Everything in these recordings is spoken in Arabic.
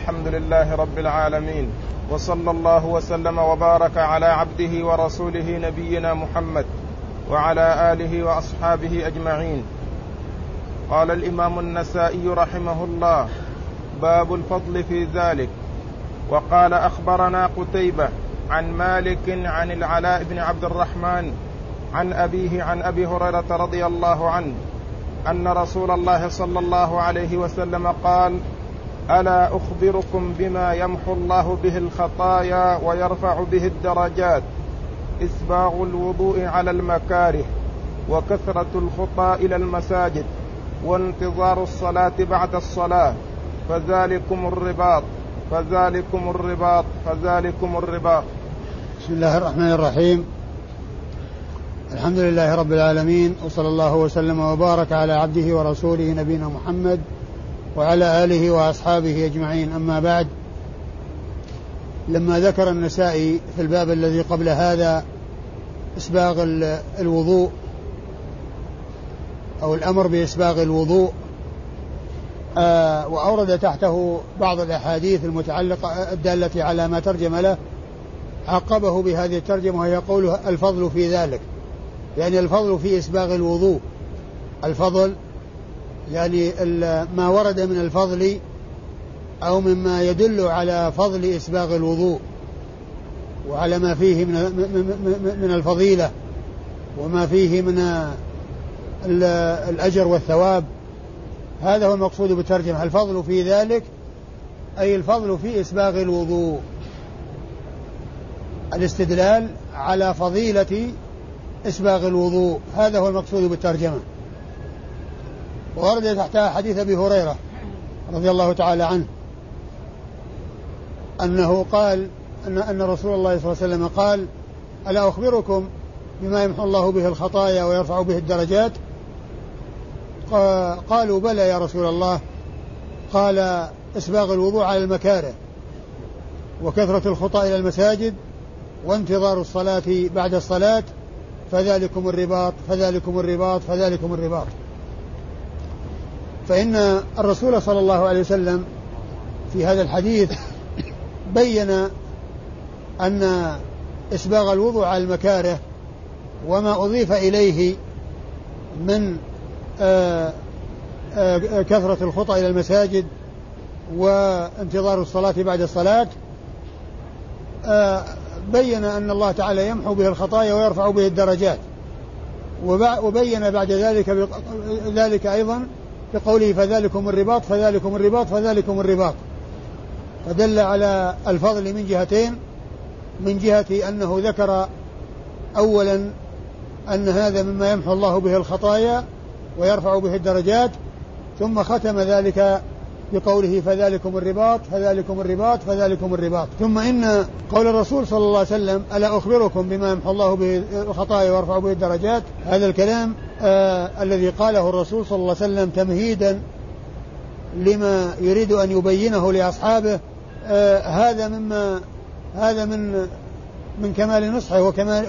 والحمد لله رب العالمين وصلى الله وسلم وبارك على عبده ورسوله نبينا محمد وعلى آله وأصحابه أجمعين. قال الإمام النسائي رحمه الله باب الفضل في ذلك. وقال أخبرنا قتيبة عن مالك عن العلاء بن عبد الرحمن عن أبيه عن أبي هريرة رضي الله عنه أن رسول الله صلى الله عليه وسلم قال ألا أخبركم بما يمحو الله به الخطايا ويرفع به الدرجات؟ إسباغ الوضوء على المكاره وكثرة الخطى إلى المساجد وانتظار الصلاة بعد الصلاة فذلكم الرباط فذلكم الرباط فذلكم الرباط. بسم الله الرحمن الرحيم. الحمد لله رب العالمين وصلى الله وسلم وبارك على عبده ورسوله نبينا محمد وعلى آله وأصحابه أجمعين. أما بعد لما ذكر النسائي في الباب الذي قبل هذا إسباغ الوضوء أو الأمر بإسباغ الوضوء آه وأورد تحته بعض الأحاديث المتعلقة الدالة على ما ترجم له عقبه بهذه الترجمة وهي قوله الفضل في ذلك. يعني الفضل في إسباغ الوضوء. الفضل يعني ما ورد من الفضل أو مما يدل على فضل إسباغ الوضوء وعلى ما فيه من من الفضيلة وما فيه من الأجر والثواب. هذا هو المقصود بالترجمة. الفضل في ذلك أي الفضل في إسباغ الوضوء. الاستدلال على فضيلة إسباغ الوضوء. هذا هو المقصود بالترجمة. ورد تحتها حديث أبي هريرة رضي الله تعالى عنه أنه قال أن أن رسول الله صلى الله عليه وسلم قال ألا أخبركم بما يمحو الله به الخطايا ويرفع به الدرجات؟ قالوا بلى يا رسول الله. قال إسباغ الوضوء على المكاره وكثرة الخطى إلى المساجد وانتظار الصلاة بعد الصلاة فذلكم الرباط فذلكم الرباط فذلكم الرباط. فإن الرسول صلى الله عليه وسلم في هذا الحديث بين أن إسباغ الوضوء على المكاره وما أضيف إليه من آآ آآ كثرة الخطى إلى المساجد وانتظار الصلاة بعد الصلاة بين أن الله تعالى يمحو به الخطايا ويرفع به الدرجات وبين بعد ذلك ذلك أيضا بقوله فذلكم الرباط فذلكم الرباط فذلكم الرباط. فدل على الفضل من جهتين من جهة أنه ذكر أولا أن هذا مما يمحو الله به الخطايا ويرفع به الدرجات ثم ختم ذلك بقوله فذلكم الرباط فذلكم الرباط فذلكم الرباط. ثم إن قول الرسول صلى الله عليه وسلم ألا أخبركم بما يمحو الله به الخطايا ويرفع به الدرجات؟ هذا الكلام آه الذي قاله الرسول صلى الله عليه وسلم تمهيدا لما يريد أن يبينه لأصحابه. آه هذا مما هذا من من كمال نصحه وكمال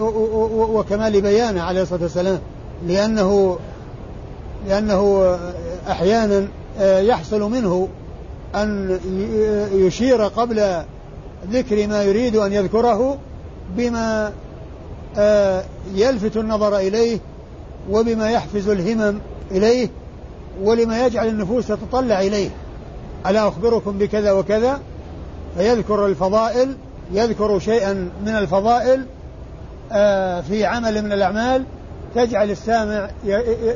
وكمال بيانه عليه الصلاة والسلام. لأنه لأنه أحيانا آه، يحصل منه أن يشير قبل ذكر ما يريد أن يذكره بما آه، يلفت النظر إليه وبما يحفز الهمم إليه ولما يجعل النفوس تتطلع إليه. ألا أخبركم بكذا وكذا؟ فيذكر الفضائل يذكر شيئا من الفضائل آه، في عمل من الأعمال تجعل السامع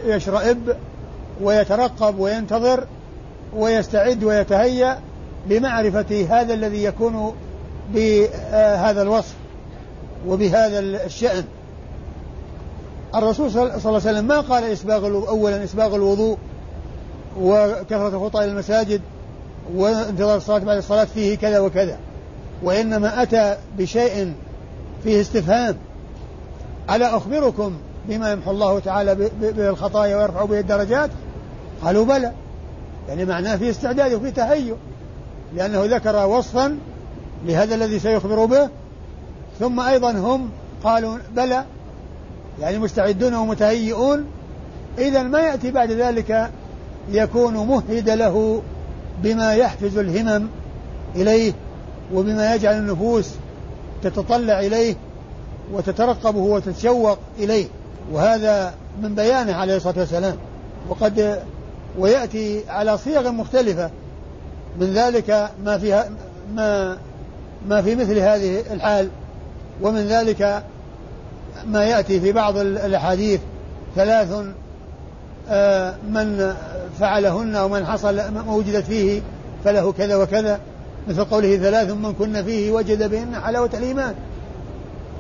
يشرئب ويترقب وينتظر ويستعد ويتهيأ لمعرفة هذا الذي يكون بهذا الوصف وبهذا الشأن. الرسول صلى الله عليه وسلم ما قال إسباغ أولا إسباغ الوضوء وكثرة الخطى إلى المساجد وانتظار الصلاة بعد الصلاة فيه كذا وكذا وإنما أتى بشيء فيه استفهام. ألا أخبركم بما يمحو الله تعالى به الخطايا ويرفع به الدرجات؟ قالوا بلى. يعني معناه في استعداد وفي تهيؤ لأنه ذكر وصفا لهذا الذي سيخبر به. ثم أيضا هم قالوا بلى يعني مستعدون ومتهيئون. إذا ما يأتي بعد ذلك يكون مهد له بما يحفز الهمم إليه وبما يجعل النفوس تتطلع إليه وتترقبه وتتشوق إليه. وهذا من بيانه عليه الصلاة والسلام. وقد ويأتي على صيغ مختلفة من ذلك ما فيها ما ما في مثل هذه الحال ومن ذلك ما يأتي في بعض الأحاديث ثلاث آه، من فعلهن أو من حصل ما وجدت فيه فله كذا وكذا. مثل قوله ثلاث من كن فيه وجد بهن حلاوة الإيمان.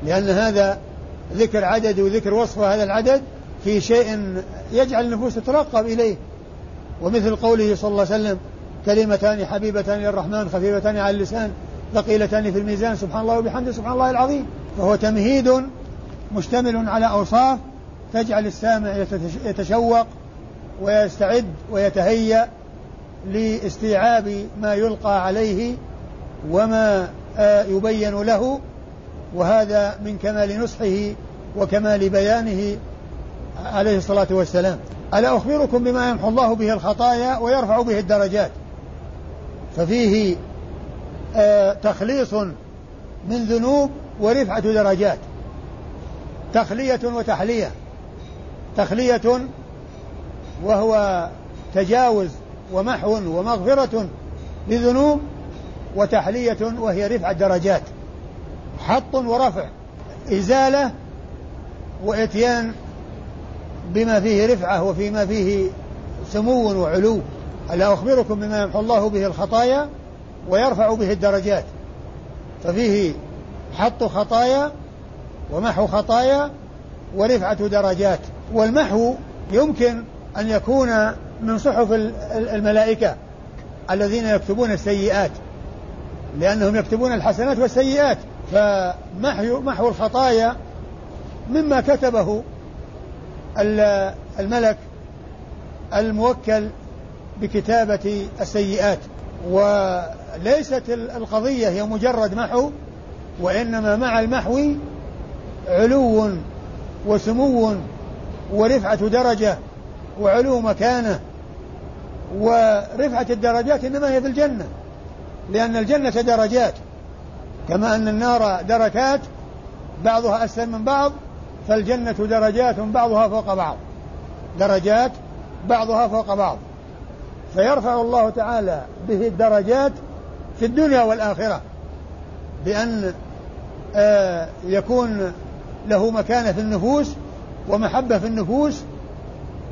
لأن هذا ذكر عدد وذكر وصف هذا العدد في شيء يجعل النفوس تترقب إليه. ومثل قوله صلى الله عليه وسلم كلمتان حبيبتان للرحمن خفيفتان على اللسان ثقيلتان في الميزان سبحان الله وبحمده سبحان الله العظيم. فهو تمهيد مشتمل على أوصاف تجعل السامع يتشوق ويستعد ويتهيأ لاستيعاب ما يلقى عليه وما آه، يبين له. وهذا من كمال نصحه وكمال بيانه عليه الصلاة والسلام. ألا أخبركم بما يمحو الله به الخطايا ويرفع به الدرجات؟ ففيه آه تخليص من ذنوب ورفعة درجات. تخلية وتحلية. تخلية وهو تجاوز ومحو ومغفرة لذنوب وتحلية وهي رفع الدرجات حط ورفع إزالة وإتيان بما فيه رفعة وفيما فيه سمو وعلو. ألا أخبركم بما يمحو الله به الخطايا ويرفع به الدرجات. ففيه حط خطايا ومحو خطايا ورفعة درجات. والمحو يمكن أن يكون من صحف الملائكة الذين يكتبون السيئات لأنهم يكتبون الحسنات والسيئات. فمحو محو الخطايا مما كتبه الملك الموكل بكتابة السيئات. وليست القضية هي مجرد محو وإنما مع المحو علو وسمو ورفعة درجة وعلو مكانة. ورفعة الدرجات إنما هي في الجنة لأن الجنة درجات. كما أن النار دركات بعضها أسفل من بعض فالجنة درجات بعضها فوق بعض. درجات بعضها فوق بعض. فيرفع الله تعالى به الدرجات في الدنيا والآخرة. بأن آه، يكون له مكانة في النفوس ومحبة في النفوس.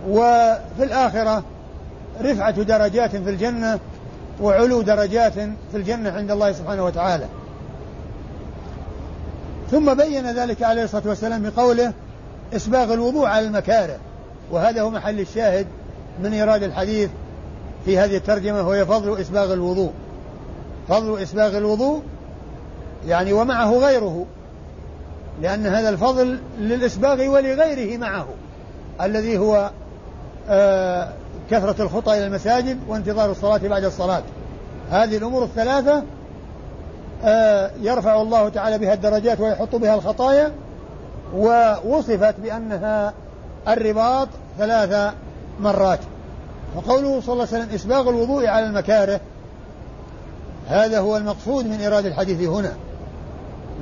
وفي الآخرة رفعة درجات في الجنة وعلو درجات في الجنة عند الله سبحانه وتعالى. ثم بين ذلك عليه الصلاة والسلام بقوله إسباغ الوضوء على المكاره. وهذا هو محل الشاهد من إيراد الحديث في هذه الترجمة وهي فضل إسباغ الوضوء. فضل إسباغ الوضوء يعني ومعه غيره لأن هذا الفضل للإسباغ ولغيره معه الذي هو آه كثرة الخطى إلى المساجد وانتظار الصلاة بعد الصلاة. هذه الأمور الثلاثة يرفع الله تعالى بها الدرجات ويحط بها الخطايا ووصفت بأنها الرباط ثلاث مرات. وقوله صلى الله عليه وسلم إسباغ الوضوء على المكاره هذا هو المقصود من إيراد الحديث هنا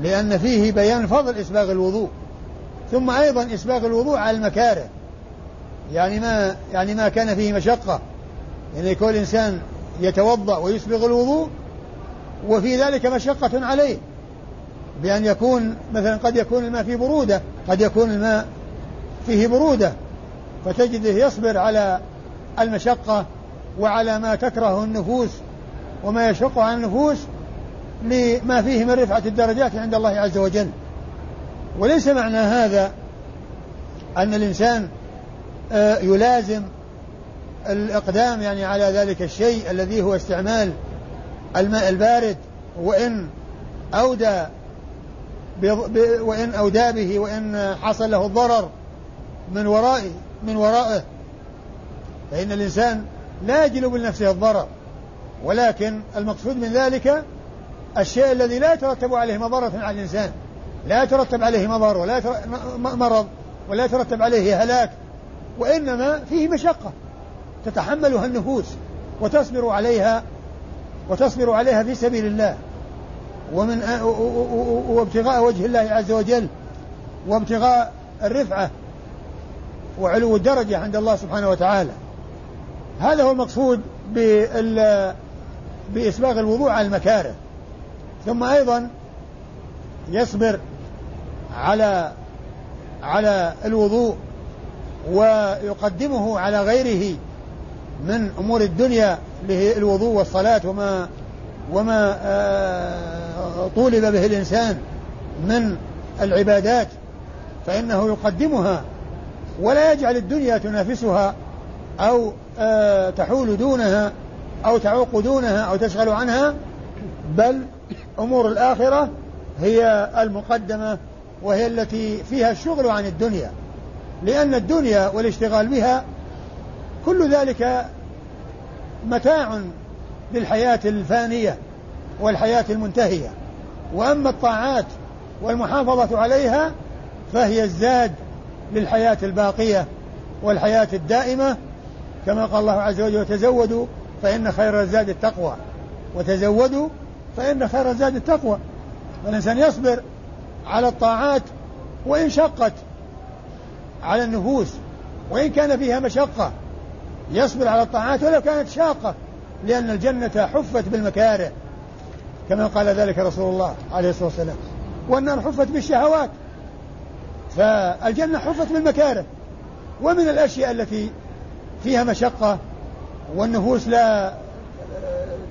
لأن فيه بيان فضل إسباغ الوضوء. ثم أيضا إسباغ الوضوء على المكاره يعني ما يعني ما كان فيه مشقة. يعني يكون الإنسان يتوضأ ويسبغ الوضوء وفي ذلك مشقة عليه بأن يكون مثلا قد يكون الماء فيه برودة قد يكون الماء فيه برودة فتجده يصبر على المشقة وعلى ما تكره النفوس وما يشق عن النفوس لما فيه من رفعة الدرجات عند الله عز وجل. وليس معنى هذا أن الإنسان آه، يلازم الإقدام يعني على ذلك الشيء الذي هو استعمال الماء البارد وإن أودى وإن أودى به وإن حصل له الضرر من ورائه من ورائه. فإن الإنسان لا يجلب لنفسه الضرر ولكن المقصود من ذلك الشيء الذي لا يترتب عليه مضرة على الإنسان. لا يترتب عليه مضر ولا مرض ولا يترتب عليه هلاك وإنما فيه مشقة تتحملها النفوس وتصبر عليها وتصبر عليها في سبيل الله. ومن وابتغاء وجه الله عز وجل وابتغاء الرفعة وعلو الدرجة عند الله سبحانه وتعالى. هذا هو المقصود بإسباغ الوضوء على المكاره. ثم أيضا يصبر على على الوضوء ويقدمه على غيره من أمور الدنيا اللي هي الوضوء والصلاة وما وما آه، طولب به الإنسان من العبادات فإنه يقدمها ولا يجعل الدنيا تنافسها أو آه، تحول دونها أو تعوق دونها أو تشغل عنها بل أمور الآخرة هي المقدمة وهي التي فيها الشغل عن الدنيا لأن الدنيا والاشتغال بها كل ذلك متاع للحياة الفانية والحياة المنتهية. وأما الطاعات والمحافظة عليها فهي الزاد للحياة الباقية والحياة الدائمة. كما قال الله عز وجل وتزودوا فإن خير الزاد التقوى. وتزودوا فإن خير الزاد التقوى. فالإنسان يصبر على الطاعات وإن شقت على النفوس وإن كان فيها مشقة يصبر على الطاعات ولو كانت شاقة لأن الجنة حفت بالمكاره كما قال ذلك رسول الله عليه الصلاة والسلام. والنار حفت بالشهوات فالجنة حفت بالمكاره. ومن الأشياء التي فيها مشقة والنفوس لا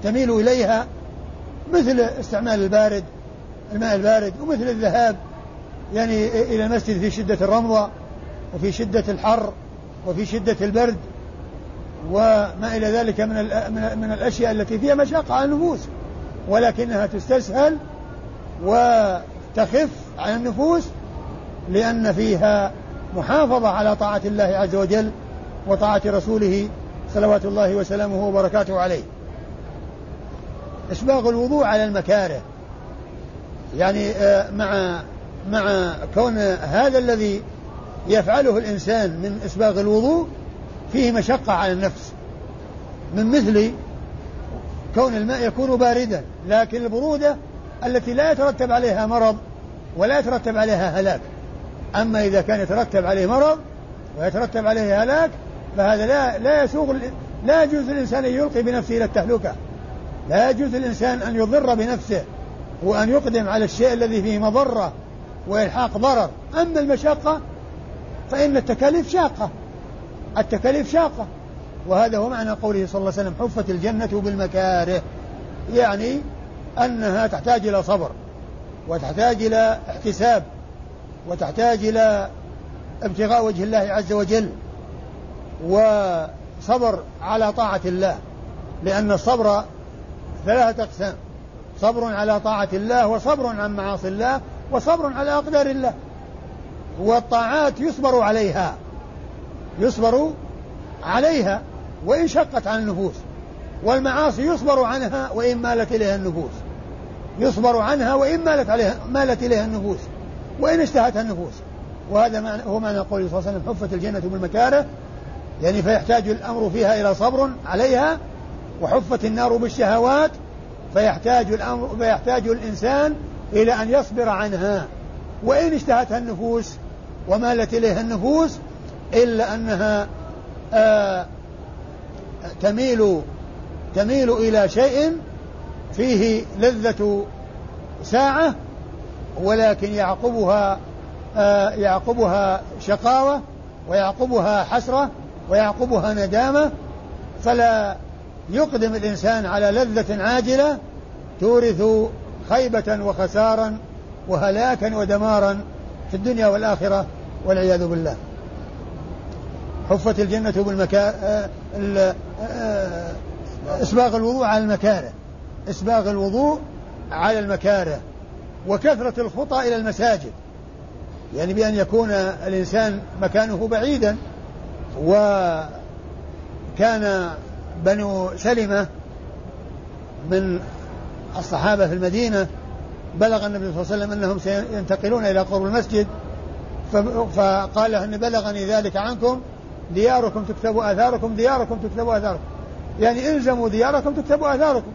تميل إليها مثل استعمال البارد الماء البارد ومثل الذهاب يعني إلى المسجد في شدة الرمضة وفي شدة الحر وفي شدة البرد. وما إلى ذلك من من الأشياء التي فيها مشقة على النفوس ولكنها تستسهل وتخف على النفوس لأن فيها محافظة على طاعة الله عز وجل وطاعة رسوله صلوات الله وسلامه وبركاته عليه. إسباغ الوضوء على المكاره يعني آه، مع مع كون هذا الذي يفعله الإنسان من إسباغ الوضوء فيه مشقة على النفس. من مثل كون الماء يكون باردا لكن البرودة التي لا يترتب عليها مرض ولا يترتب عليها هلاك. أما إذا كان يترتب عليه مرض ويترتب عليه هلاك فهذا لا لا يسوغ لا يجوز للإنسان أن يلقي بنفسه إلى التهلكة. لا يجوز للإنسان أن يضر بنفسه وأن يقدم على الشيء الذي فيه مضرة وإلحاق ضرر. أما المشقة فإن التكاليف شاقة. التكاليف شاقة. وهذا هو معنى قوله صلى الله عليه وسلم حفت الجنة بالمكاره. يعني أنها تحتاج إلى صبر وتحتاج إلى احتساب وتحتاج إلى ابتغاء وجه الله عز وجل وصبر على طاعة الله. لأن الصبر ثلاثة أقسام صبر على طاعة الله وصبر عن معاصي الله وصبر على أقدار الله. والطاعات يصبر عليها. يصبر عليها وإن شقت عن النفوس والمعاصي يصبر عنها وإن مالت إليها النفوس. يصبر عنها وإن مالت عليها مالت إليها النفوس وإن اشتهتها النفوس. وهذا معنى هو معنى قوله صلى الله عليه وسلم حفت الجنة بالمكاره يعني فيحتاج الأمر فيها إلى صبر عليها وحفت النار بالشهوات فيحتاج الأمر فيحتاج الإنسان إلى أن يصبر عنها. وإن اشتهتها النفوس ومالت إليها النفوس إلا أنها آه تميل تميل إلى شيء فيه لذة ساعة ولكن يعقبها آه يعقبها شقاوة ويعقبها حسرة ويعقبها ندامة. فلا يقدم الإنسان على لذة عاجلة تورث خيبة وخسارا وهلاكا ودمارا في الدنيا والآخرة والعياذ بالله. حفت الجنة بالمكان آه، آه، إسباغ الوضوء على المكاره. إسباغ الوضوء على المكاره. وكثرة الخطى إلى المساجد. يعني بأن يكون الإنسان مكانه بعيدا. وكان بنو سلمة من الصحابة في المدينة بلغ النبي صلى الله عليه وسلم أنهم سينتقلون إلى قرب المسجد. فقال أن بلغني ذلك عنكم. دياركم تكتب آثاركم دياركم تكتب آثاركم. يعني إلزموا دياركم تكتب آثاركم.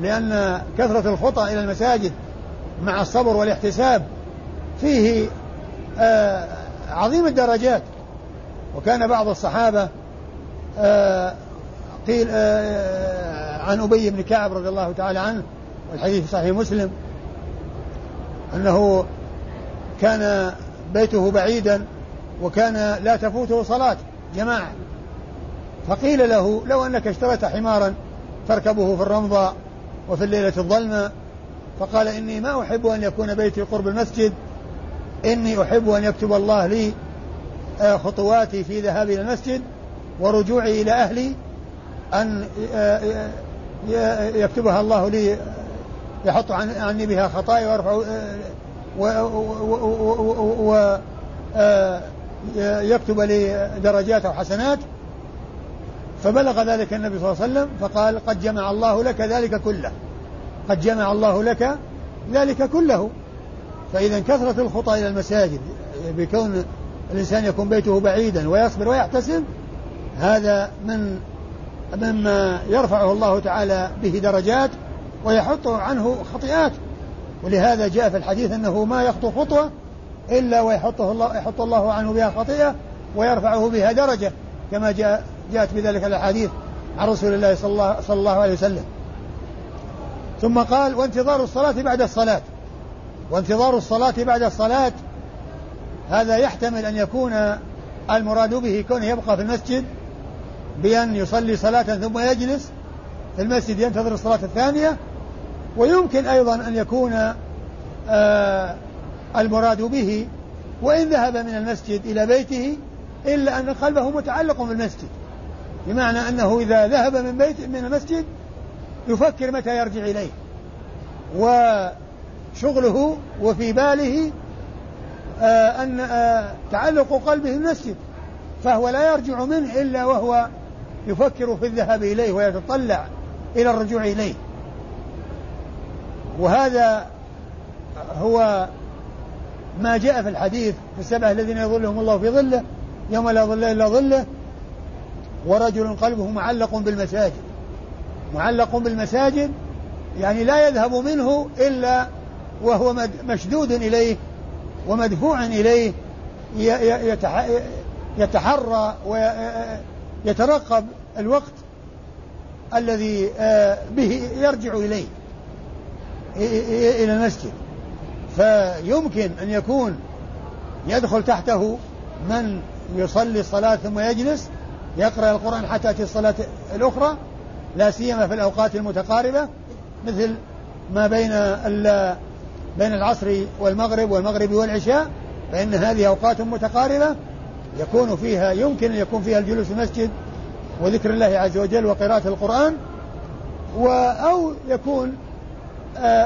لأن كثرة الخطى إلى المساجد مع الصبر والاحتساب فيه آه عظيم الدرجات. وكان بعض الصحابة آه قيل آه عن أبي بن كعب رضي الله تعالى عنه والحديث في صحيح مسلم أنه كان بيته بعيدا وكان لا تفوته صلاة. جماعة. فقيل له لو أنك اشتريت حمارا تركبه في الرمضة وفي الليلة الظلمة فقال إني ما أحب أن يكون بيتي قرب المسجد إني أحب أن يكتب الله لي آه، خطواتي في ذهابي إلى المسجد ورجوعي إلى أهلي أن آه، آه، يكتبها الله لي يحط عني بها خطايا ويرفع ويكتب لي درجات أو حسنات فبلغ ذلك النبي صلى الله عليه وسلم فقال قد جمع الله لك ذلك كله قد جمع الله لك ذلك كله. فإذا كثرة الخطى إلى المساجد بكون الإنسان يكون بيته بعيدا ويصبر ويحتسب هذا من مما يرفعه الله تعالى به درجات ويحط عنه خطيئات. ولهذا جاء في الحديث أنه ما يخطو خطوة إلا ويحطه الله يحط الله عنه بها خطيئة ويرفعه بها درجة كما جاء جاءت بذلك الأحاديث عن رسول الله صلى الله, صلى الله عليه وسلم. ثم قال وانتظار الصلاة بعد الصلاة. وانتظار الصلاة بعد الصلاة هذا يحتمل أن يكون المراد به كونه يبقى في المسجد بأن يصلي صلاة ثم يجلس في المسجد ينتظر الصلاة الثانية ويمكن أيضا أن يكون آه المراد به وإن ذهب من المسجد إلى بيته إلا أن قلبه متعلق بالمسجد. بمعنى أنه إذا ذهب من بيت من المسجد يفكر متى يرجع إليه. وشغله وفي باله آه أن آه تعلق قلبه بالمسجد. فهو لا يرجع منه إلا وهو يفكر في الذهاب إليه ويتطلع إلى الرجوع إليه. وهذا هو ما جاء في الحديث في السبعة الذين يظلهم الله في ظله يوم لا ظل إلا ظله ورجل قلبه معلق بالمساجد. معلق بالمساجد يعني لا يذهب منه إلا وهو مشدود إليه ومدفوع إليه يتحرى ويترقب الوقت الذي آه، به يرجع إليه إلى المسجد. فيمكن أن يكون يدخل تحته من يصلي الصلاة ثم يجلس يقرأ القرآن حتى تأتي الصلاة الأخرى لا سيما في الأوقات المتقاربة مثل ما بين بين العصر والمغرب والمغرب والعشاء فإن هذه أوقات متقاربة يكون فيها يمكن أن يكون فيها الجلوس في المسجد وذكر الله عز وجل وقراءة القرآن أو يكون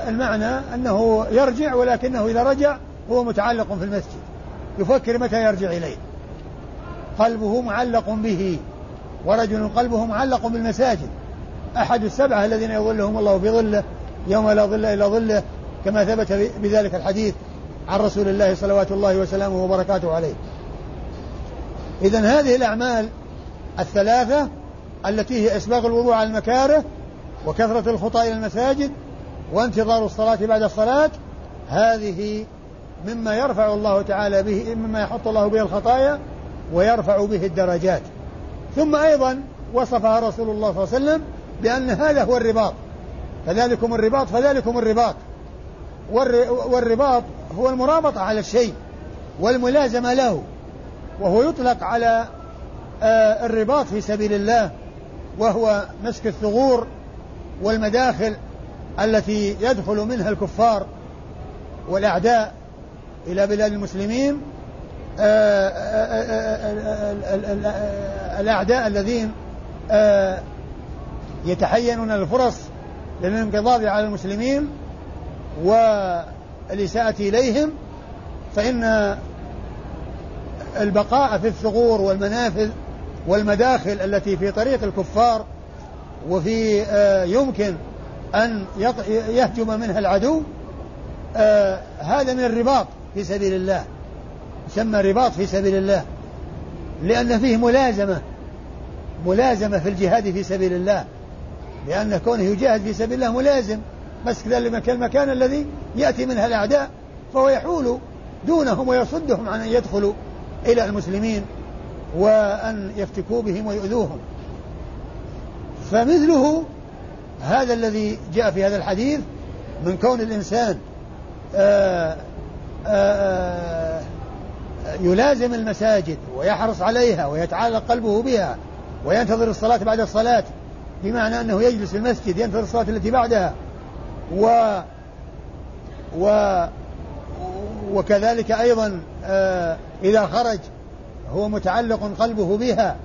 المعنى أنه يرجع ولكنه إذا رجع هو متعلق في المسجد. يفكر متى يرجع إليه. قلبه معلق به. ورجل قلبه معلق بالمساجد. أحد السبعة الذين يظلهم الله في ظله يوم لا ظل إلا ظله كما ثبت بذلك الحديث عن رسول الله صلوات الله وسلامه وبركاته عليه. إذا هذه الأعمال الثلاثة التي هي إسباغ الوضوء على المكاره وكثرة الخطى إلى المساجد وانتظار الصلاة بعد الصلاة هذه مما يرفع الله تعالى به مما يحط الله به الخطايا ويرفع به الدرجات. ثم أيضا وصفها رسول الله صلى الله عليه وسلم بأن هذا هو الرباط. فذلكم الرباط فذلكم الرباط. والرباط هو المرابطة على الشيء والملازمة له وهو يطلق على آه، الرباط في سبيل الله وهو مسك الثغور والمداخل التي يدخل منها الكفار والأعداء إلى بلاد المسلمين آه، آه، الأعداء الذين يتحينون الفرص للانقضاض على المسلمين والإساءة إليهم فإن البقاء في الثغور والمنافذ والمداخل التي في طريق الكفار وفي آه، يمكن أن يهجم منها العدو. آه، هذا من الرباط في سبيل الله. يسمى رباط في سبيل الله. لأن فيه ملازمة. ملازمة في الجهاد في سبيل الله. لأن كونه يجاهد في سبيل الله ملازم. مسك ذلك المكان الذي يأتي منها الأعداء فهو يحول دونهم ويصدهم عن أن يدخلوا إلى المسلمين وأن يفتكوا بهم ويؤذوهم. فمثله هذا الذي جاء في هذا الحديث من كون الإنسان آآ آآ يلازم المساجد ويحرص عليها ويتعلق قلبه بها وينتظر الصلاة بعد الصلاة بمعنى أنه يجلس في المسجد ينتظر الصلاة التي بعدها. و و وكذلك أيضا آه إذا خرج هو متعلق قلبه بها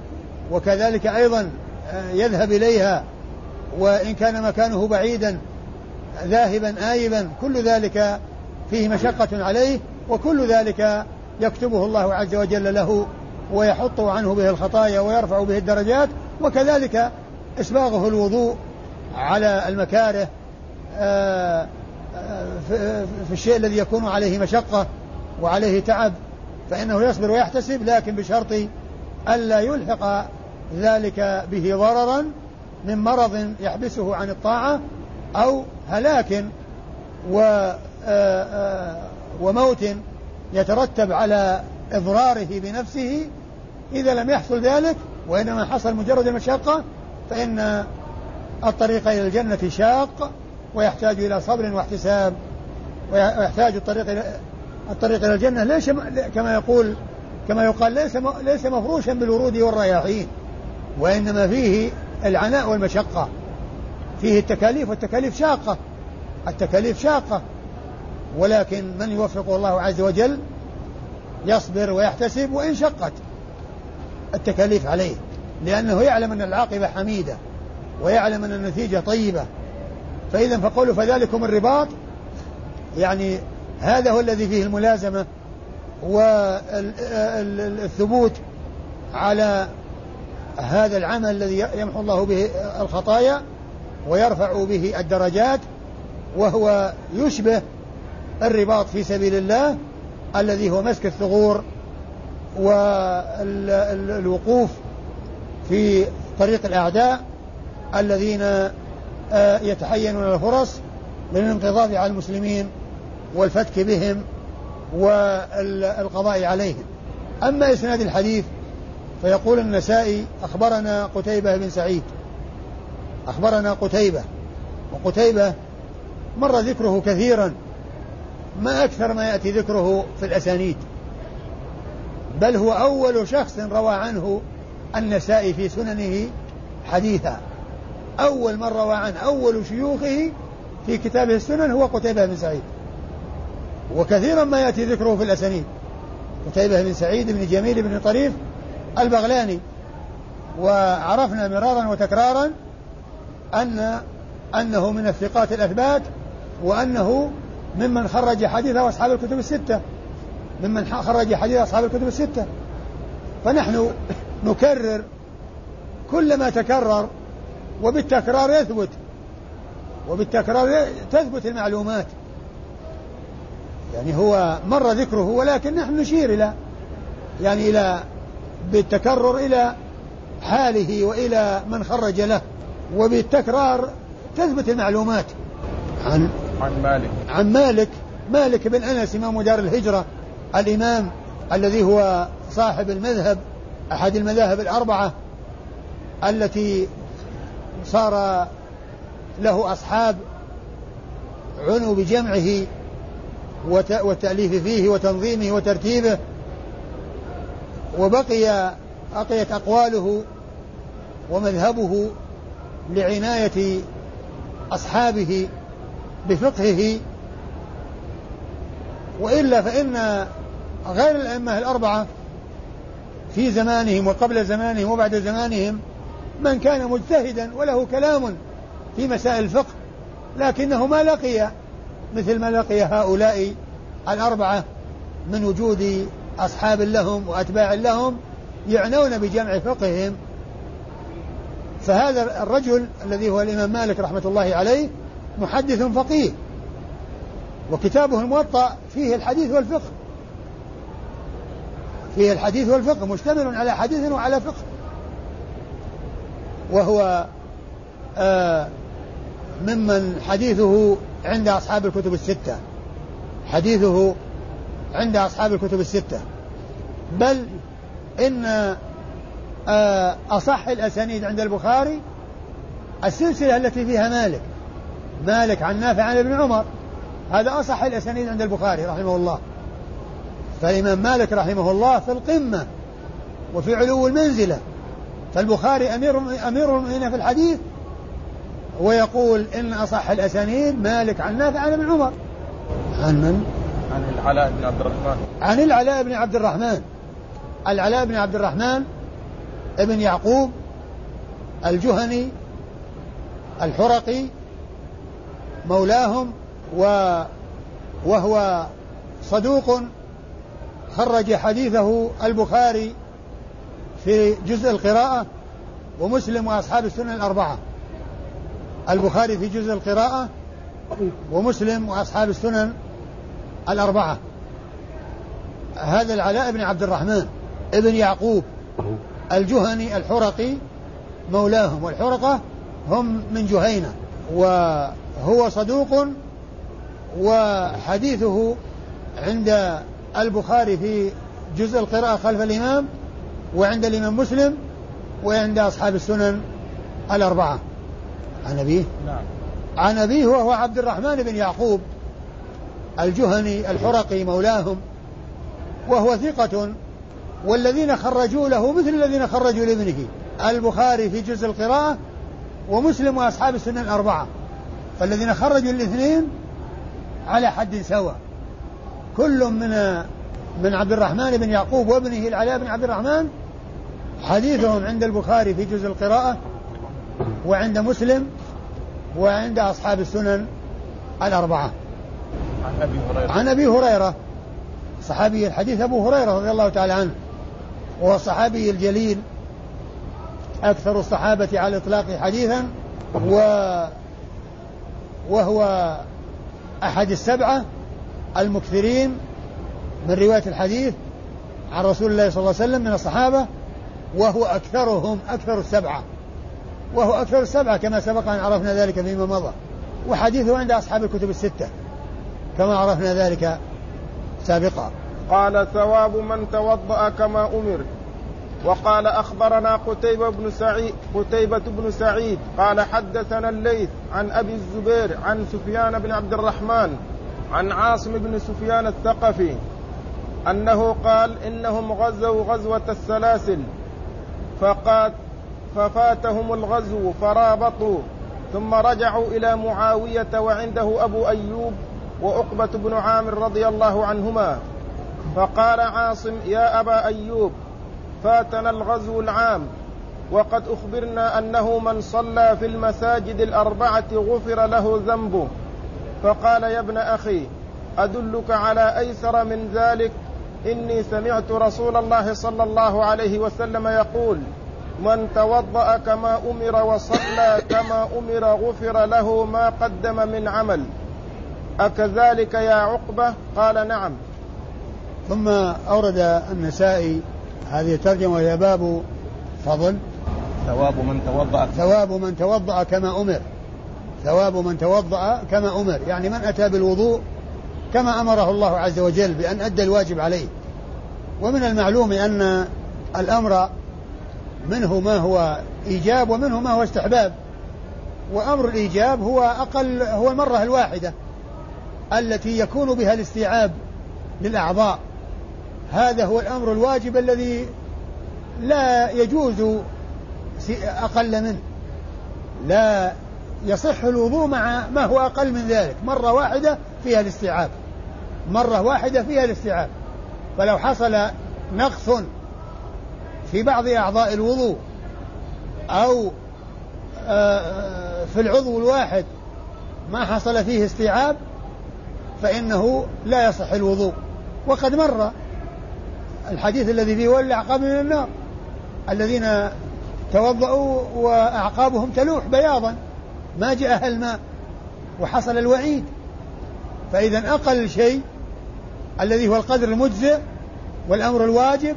وكذلك أيضا آه يذهب إليها. وإن كان مكانه بعيدا ذاهبا آيبا كل ذلك فيه مشقة عليه وكل ذلك يكتبه الله عز وجل له ويحط عنه به الخطايا ويرفع به الدرجات وكذلك إسباغه الوضوء على المكاره آه، آه، في الشيء الذي يكون عليه مشقة وعليه تعب فإنه يصبر ويحتسب لكن بشرط ألا يلحق ذلك به ضررا من مرض يحبسه عن الطاعة أو هلاك و آه، وموت يترتب على إضراره بنفسه إذا لم يحصل ذلك وإنما حصل مجرد المشقة فإن الطريق إلى الجنة شاق ويحتاج إلى صبر واحتساب ويحتاج الطريق إلى الطريق إلى الجنة ليس كما يقول كما يقال ليس ليس مفروشا بالورود والرياحين وإنما فيه العناء والمشقة. فيه التكاليف والتكاليف شاقة. التكاليف شاقة. ولكن من يوفقه الله عز وجل يصبر ويحتسب وإن شقت التكاليف عليه. لأنه يعلم أن العاقبة حميدة ويعلم أن النتيجة طيبة. فإذا فقوله فذلكم الرباط يعني هذا هو الذي فيه الملازمة والثبوت على هذا العمل الذي يمحو الله به الخطايا ويرفع به الدرجات وهو يشبه الرباط في سبيل الله الذي هو مسك الثغور والوقوف في طريق الأعداء الذين آه، يتحينون الفرص للانقضاض على المسلمين والفتك بهم والقضاء عليهم. أما إسناد الحديث فيقول النسائي أخبرنا قتيبة بن سعيد. أخبرنا قتيبة. وقتيبة مر ذكره كثيرا. ما أكثر ما يأتي ذكره في الأسانيد. بل هو أول شخص روى عنه النسائي في سننه حديثا. أول من روى عنه أول شيوخه في كتابه السنن هو قتيبة بن سعيد. وكثيرا ما يأتي ذكره في الأسانيد. قتيبة بن سعيد بن جميل بن طريف البغلاني. وعرفنا مرارا وتكرارا أن أنه من الثقات الأثبات وأنه ممن خرج حديث أصحاب الكتب الستة. ممن خرج حديث أصحاب الكتب الستة. فنحن نكرر كل ما تكرر وبالتكرار يثبت. وبالتكرار تثبت المعلومات. يعني هو مر ذكره ولكن نحن نشير إلى يعني إلى بالتكرر إلى حاله وإلى من خرج له وبالتكرار تثبت المعلومات عن عن مالك. عن مالك. مالك بن أنس إمام دار الهجرة الإمام الذي هو صاحب المذهب أحد المذاهب الأربعة التي صار له أصحاب عنوا بجمعه والتأليف فيه وتنظيمه وترتيبه. وبقي بقيت أقواله ومذهبه لعناية أصحابه بفقهه وإلا فإن غير الأئمة الأربعة في زمانهم وقبل زمانهم وبعد زمانهم من كان مجتهدا وله كلام في مسائل الفقه لكنه ما لقي مثل ما لقي هؤلاء الأربعة من وجود أصحاب لهم وأتباع لهم يعنون بجمع فقههم. فهذا الرجل الذي هو الإمام مالك رحمة الله عليه محدث فقيه وكتابه الموطأ فيه الحديث والفقه. فيه الحديث والفقه مشتمل على حديث وعلى فقه. وهو آه ممن حديثه عند أصحاب الكتب الستة. حديثه عند أصحاب الكتب الستة. بل إن آه، أصح الأسانيد عند البخاري السلسلة التي فيها مالك مالك عن نافع عن ابن عمر هذا أصح الأسانيد عند البخاري رحمه الله. فالإمام مالك رحمه الله في القمة وفي علو المنزلة فالبخاري أمير أمير المؤمنين في الحديث ويقول إن أصح الأسانيد مالك عن نافع عن ابن عمر. عن من؟ عن العلاء بن عبد الرحمن. عن العلاء بن عبد الرحمن. العلاء بن عبد الرحمن ابن يعقوب الجهني الحرقي مولاهم و وهو صدوق خرج حديثه البخاري في جزء القراءة ومسلم وأصحاب السنن الأربعة. البخاري في جزء القراءة ومسلم وأصحاب السنن الأربعة. هذا العلاء بن عبد الرحمن. ابن يعقوب الجهني الحرقي مولاهم والحرقة هم من جهينة وهو صدوق وحديثه عند البخاري في جزء القراءة خلف الإمام وعند الإمام مسلم وعند أصحاب السنن الأربعة. عن أبيه؟ نعم. عن أبيه وهو عبد الرحمن بن يعقوب الجهني الحرقي مولاهم وهو ثقة والذين خرجوا له مثل الذين خرجوا لابنه. البخاري في جزء القراءة ومسلم وأصحاب السنن الأربعة. فالذين خرجوا الاثنين على حد سواء. كل من من عبد الرحمن بن يعقوب وابنه العلاء بن عبد الرحمن حديثهم عند البخاري في جزء القراءة وعند مسلم وعند أصحاب السنن الأربعة. عن أبي هريرة. عن أبي هريرة. صحابي الحديث أبو هريرة رضي الله تعالى عنه. وهو الصحابي الجليل أكثر الصحابة على الإطلاق حديثا و وهو أحد السبعة المكثرين من رواية الحديث عن رسول الله صلى الله عليه وسلم من الصحابة وهو أكثرهم أكثر السبعة وهو أكثر السبعة كما سبق أن عرفنا ذلك فيما مضى وحديثه عند أصحاب الكتب الستة كما عرفنا ذلك سابقا. قال ثواب من توضأ كما أمر. وقال أخبرنا قتيبة بن سعيد قتيبة بن سعيد قال حدثنا الليث عن أبي الزبير عن سفيان بن عبد الرحمن عن عاصم بن سفيان الثقفي أنه قال إنهم غزوا غزوة السلاسل. فقات ففاتهم الغزو فرابطوا ثم رجعوا إلى معاوية وعنده أبو أيوب وعقبة بن عامر رضي الله عنهما. فقال عاصم يا أبا أيوب فاتنا الغزو العام وقد أخبرنا أنه من صلى في المساجد الأربعة غفر له ذنبه فقال يا ابن أخي أدلك على أيسر من ذلك؟ إني سمعت رسول الله صلى الله عليه وسلم يقول من توضأ كما أمر وصلى كما أمر غفر له ما قدم من عمل. أكذلك يا عقبة؟ قال نعم. ثم أورد النسائي هذه الترجمة وهي باب فضل. ثواب من توضأ. ثواب من توضأ كما أمر. ثواب من توضأ كما أمر. يعني من أتى بالوضوء كما أمره الله عز وجل بأن أدى الواجب عليه. ومن المعلوم أن الأمر منه ما هو إيجاب ومنه ما هو استحباب. وأمر الإيجاب هو أقل هو المرة الواحدة التي يكون بها الاستيعاب للأعضاء. هذا هو الأمر الواجب الذي لا يجوز أقل منه. لا يصح الوضوء مع ما هو أقل من ذلك. مرة واحدة فيها الاستيعاب. مرة واحدة فيها الاستيعاب. فلو حصل نقص في بعض أعضاء الوضوء أو آه، آه، في العضو الواحد ما حصل فيه استيعاب فإنه لا يصح الوضوء. وقد مر الحديث الذي فيه ولع قبل من النار. الذين توضأوا وأعقابهم تلوح بياضا. ما جاءها الماء وحصل الوعيد. فإذا أقل شيء الذي هو القدر المجزئ والأمر الواجب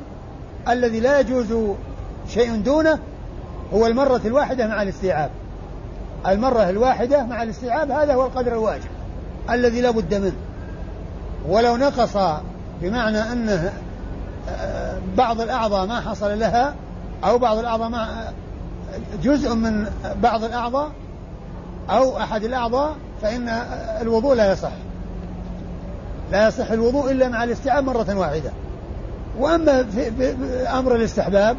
الذي لا يجوز شيء دونه هو المرة الواحدة مع الاستيعاب. المرة الواحدة مع الاستيعاب هذا هو القدر الواجب الذي لا بد منه. ولو نقص بمعنى أنه بعض الأعضاء ما حصل لها أو بعض الأعضاء ما جزء من بعض الأعضاء أو أحد الأعضاء فإن الوضوء لا يصح. لا يصح الوضوء إلا مع الاستيعاب مرة واحدة. وأما في أمر الاستحباب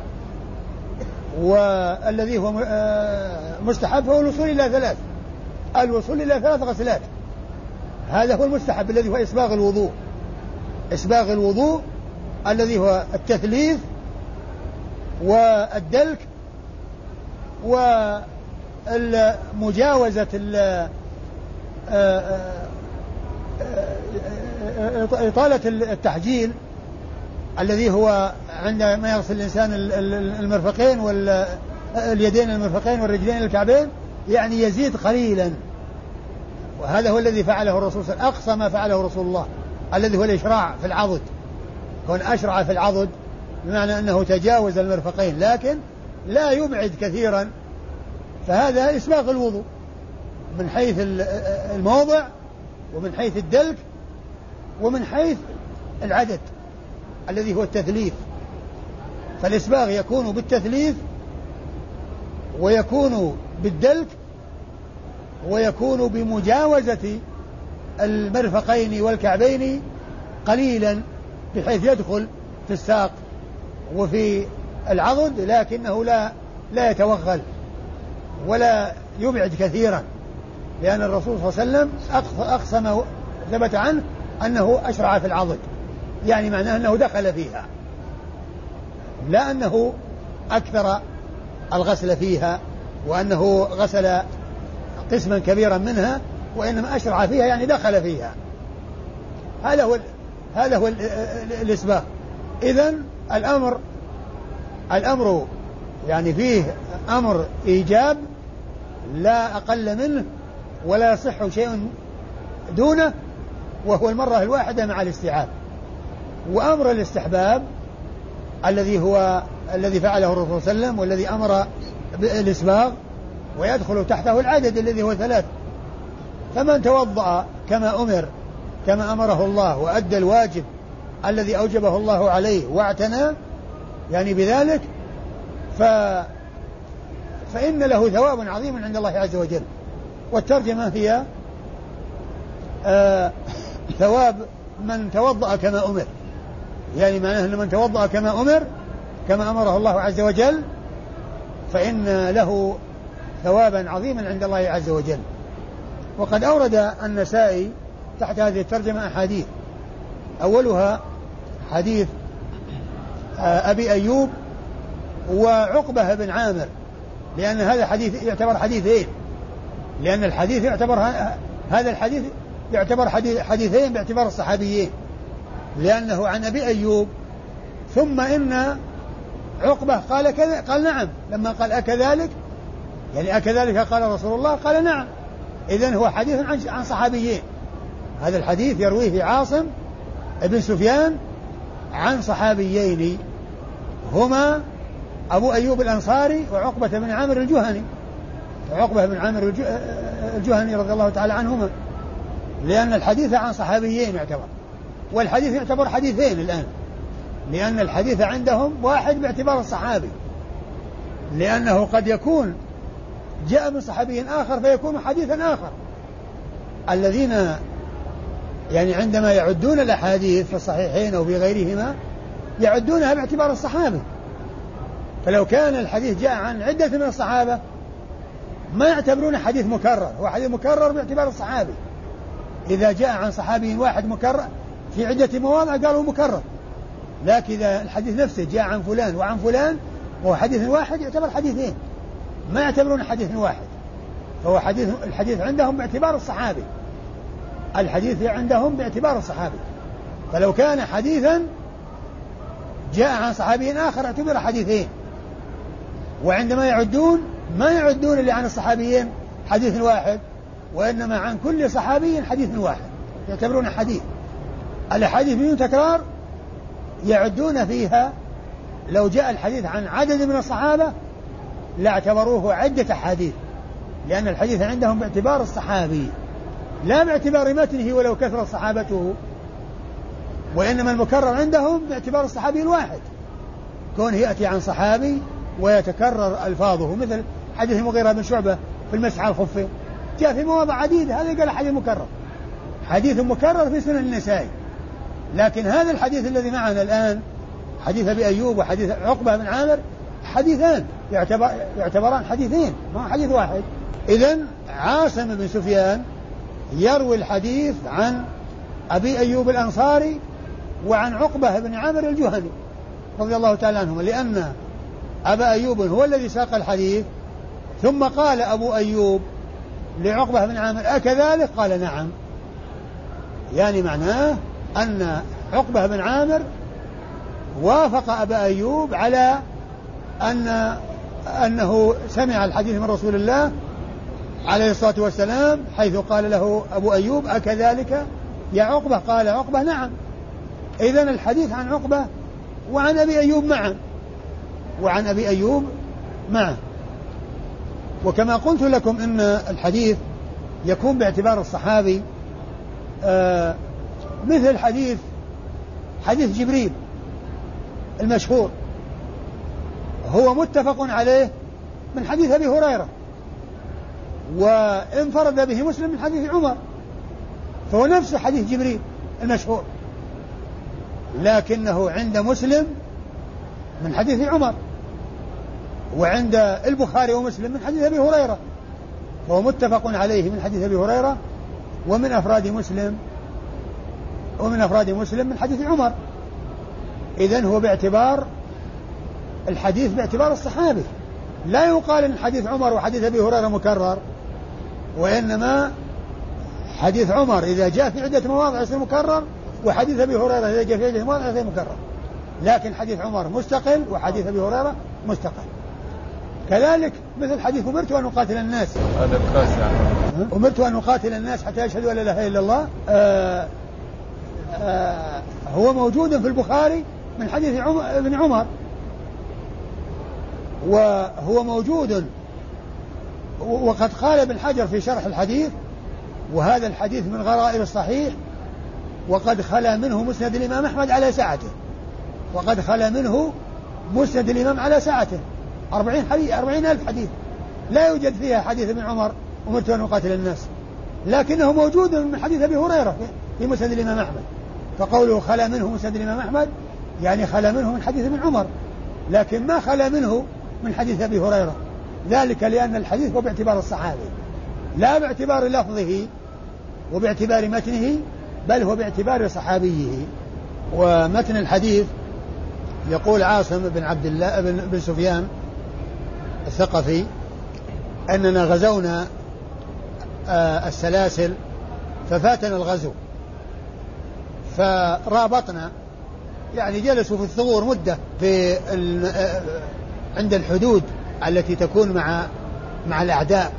والذي هو آه، مستحب فهو الوصول إلى ثلاث. الوصول إلى ثلاث غسلات. هذا هو المستحب الذي هو إسباغ الوضوء. إسباغ الوضوء الذي هو التثليث والدلك ومجاوزة آه، آه، إطالة التحجيل الذي هو عندما يغسل الإنسان المرفقين واليدين المرفقين والرجلين الكعبين يعني يزيد قليلا. وهذا هو الذي فعله الرسول صلى الله عليه وسلم أقصى ما فعله رسول الله الذي هو الإشراع في العضد. كون أشرع في العضد بمعنى أنه تجاوز المرفقين لكن لا يبعد كثيرا. فهذا إسباغ الوضوء. من حيث الموضع ومن حيث الدلك ومن حيث العدد الذي هو التثليث. فالإسباغ يكون بالتثليث ويكون بالدلك ويكون بمجاوزة المرفقين والكعبين قليلا. بحيث يدخل في الساق وفي العضد لكنه لا لا يتوغل ولا يبعد كثيرا لأن الرسول صلى الله عليه وسلم أقصى ما ثبت عنه أنه أشرع في العضد يعني معناه أنه دخل فيها لا أنه أكثر الغسل فيها وأنه غسل قسما كبيرا منها وإنما أشرع فيها يعني دخل فيها. هذا هو هذا هو الإسباق إذا الأمر الأمر يعني فيه أمر إيجاب لا أقل منه ولا يصح شيء دونه وهو المرة الواحدة مع الاستيعاب. وأمر الاستحباب الذي هو الذي فعله الرسول صلى الله عليه وسلم والذي أمر بالإسباغ ويدخل تحته العدد الذي هو ثلاث. فمن توضأ كما أمر كما أمره الله وأدى الواجب الذي أوجبه الله عليه واعتنى يعني بذلك ف فإن له ثواب عظيم عند الله عز وجل. والترجمة هي آه ثواب من توضأ كما أمر. يعني معناه أن من توضأ كما أمر كما أمره الله عز وجل فإن له ثوابا عظيما عند الله عز وجل. وقد أورد النسائي تحت هذه الترجمة أحاديث. أولها حديث آه، أبي أيوب وعقبة بن عامر. لأن هذا حديث يعتبر حديثين لأن الحديث يعتبر هذا الحديث يعتبر حديث حديثين باعتبار الصحابيين لأنه عن أبي أيوب ثم إن عقبة قال كذا قال نعم. لما قال أكذلك يعني أكذلك قال رسول الله قال نعم. إذا هو حديث عن عن صحابيين. هذا الحديث يرويه عاصم بن سفيان عن صحابيين هما أبو أيوب الأنصاري وعقبة بن عامر الجهني. عقبة بن عامر الجهني رضي الله تعالى عنهما. لأن الحديث عن صحابيين يعتبر. والحديث يعتبر حديثين الآن. لأن الحديث عندهم واحد باعتبار الصحابي. لأنه قد يكون جاء من صحابي آخر فيكون حديثا آخر. الذين يعني عندما يعدون الأحاديث في الصحيحين أو في غيرهما يعدونها باعتبار الصحابي فلو كان الحديث جاء عن عدة من الصحابة ما يعتبرونه حديث مكرر. هو حديث مكرر باعتبار الصحابي. إذا جاء عن صحابي واحد مكرر في عدة مواضع قالوا مكرر. لكن إذا الحديث نفسه جاء عن فلان وعن فلان وهو حديث واحد يعتبر حديثين. ما يعتبرون حديث واحد. فهو حديث الحديث عندهم باعتبار الصحابي. الحديث عندهم باعتبار الصحابي. فلو كان حديثا جاء عن صحابي آخر اعتبر حديثين. وعندما يعدون ما يعدون اللي عن الصحابيين حديث واحد وإنما عن كل صحابي حديث واحد يعتبرون حديث. الأحاديث بدون تكرار يعدون فيها. لو جاء الحديث عن عدد من الصحابة لاعتبروه عدة أحاديث لأن الحديث عندهم باعتبار الصحابي. لا باعتبار متنه ولو كثرت صحابته وإنما المكرر عندهم باعتبار الصحابي الواحد. كونه يأتي عن صحابي ويتكرر ألفاظه مثل حديث المغيرة بن شعبة في المسح الخفين جاء في مواضع عديدة هذا قال حديث مكرر. حديث مكرر في سنن النسائي. لكن هذا الحديث الذي معنا الآن حديث أبي أيوب وحديث عقبة بن عامر حديثان يعتبر يعتبران حديثين ما حديث واحد. إذا عاصم بن سفيان يروي الحديث عن أبي أيوب الأنصاري وعن عقبة بن عامر الجهني رضي الله تعالى عنهما لأن أبا أيوب هو الذي ساق الحديث ثم قال أبو أيوب لعقبة بن عامر أكذلك؟ قال نعم. يعني معناه أن عقبة بن عامر وافق أبا أيوب على أن أنه سمع الحديث من رسول الله عليه الصلاة والسلام حيث قال له أبو أيوب أكذلك يا عقبة؟ قال عقبة نعم. إذا الحديث عن عقبة وعن أبي أيوب معا. وعن أبي أيوب معا. وكما قلت لكم أن الحديث يكون باعتبار الصحابي آه مثل حديث حديث جبريل المشهور. هو متفق عليه من حديث أبي هريرة. وانفرد به مسلم من حديث عمر فهو نفس حديث جبريل المشهور لكنه عند مسلم من حديث عمر وعند البخاري ومسلم من حديث أبي هريرة فهو متفق عليه من حديث أبي هريرة ومن أفراد مسلم ومن أفراد مسلم من حديث عمر. اذا هو باعتبار الحديث باعتبار الصحابي لا يقال إن حديث عمر وحديث أبي هريرة مكرر. وإنما حديث عمر إذا جاء في عدة مواضع يصير مكرر وحديث أبي هريرة إذا جاء في عدة مواضع يصير مكرر. لكن حديث عمر مستقل وحديث أبي هريرة مستقل. كذلك مثل حديث أمرت أن أقاتل الناس. هذا أمرت أن أقاتل الناس حتى يشهدوا أن لا إله إلا الله. آآ آآ هو موجود في البخاري من حديث ابن عمر. وهو موجود وقد قال ابن حجر في شرح الحديث وهذا الحديث من غرائب الصحيح وقد خلا منه مسند الإمام أحمد على سعته وقد خلا منه مسند الإمام على سعته أربعين, حديث أربعين ألف حديث. لا يوجد فيها حديث ابن عمر أمرت أن أقاتل الناس. لكنه موجود من حديث أبي هريرة في مسند الإمام أحمد. فقوله خلا منه مسند الإمام أحمد يعني خلا منه من حديث ابن عمر. لكن ما خلا منه من حديث أبي هريرة. ذلك لأن الحديث هو باعتبار الصحابي لا باعتبار لفظه وباعتبار متنه بل هو باعتبار صحابيه. ومتن الحديث يقول عاصم بن عبد الله بن, بن سفيان الثقفي أننا غزونا آه، السلاسل ففاتنا الغزو فرابطنا يعني جلسوا في الثغور مدة في آه، عند الحدود. التي تكون مع مع الأعداء.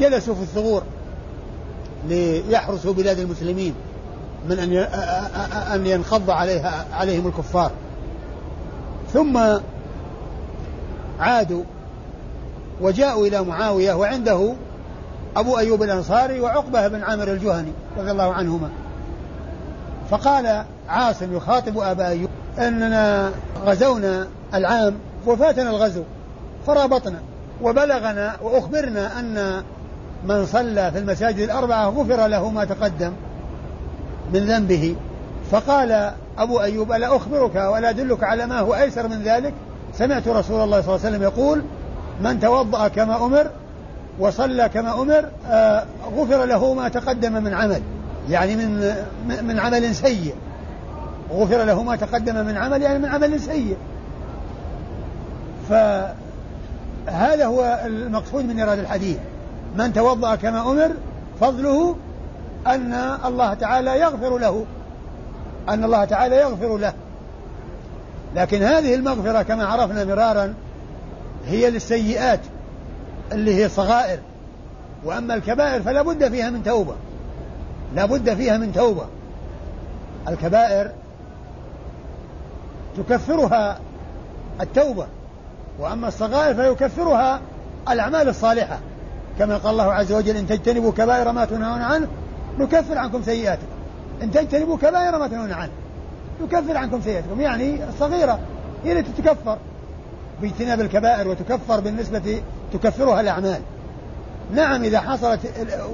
جلسوا في الثغور ليحرسوا بلاد المسلمين من أن أن ينخض عليها عليهم الكفار. ثم عادوا وجاءوا إلى معاوية وعنده أبو أيوب الأنصاري وعقبة بن عامر الجهني رضي الله عنهما. فقال عاصم يخاطب أبا أيوب أننا غزونا العام وفاتنا الغزو. فرابطنا وبلغنا وأخبرنا أن من صلى في المساجد الأربعة غفر له ما تقدم من ذنبه. فقال أبو أيوب ألا أخبرك ولا أدلك على ما هو أيسر من ذلك؟ سمعت رسول الله صلى الله عليه وسلم يقول من توضأ كما أمر وصلى كما أمر آه غفر له ما تقدم من عمل. يعني من من عمل سيء. غفر له ما تقدم من عمل يعني من عمل سيء. فهذا هو المقصود من إيراد الحديث. من توضأ كما أمر فضله أن الله تعالى يغفر له. أن الله تعالى يغفر له. لكن هذه المغفرة كما عرفنا مرارا هي للسيئات اللي هي صغائر وأما الكبائر فلا بد فيها من توبة. لا بد فيها من توبة. الكبائر تكفرها التوبة. وأما الصغائر فيكفرها الأعمال الصالحة. كما قال الله عز وجل إن تجتنبوا كبائر ما تنهون عنه نكفر عنكم سيئاتكم. إن تجتنبوا كبائر ما تنهون عنه نكفر عنكم سيئاتكم. يعني الصغيرة هي التي تكفر. باجتناب الكبائر وتكفر بالنسبة تكفرها الأعمال. نعم إذا حصلت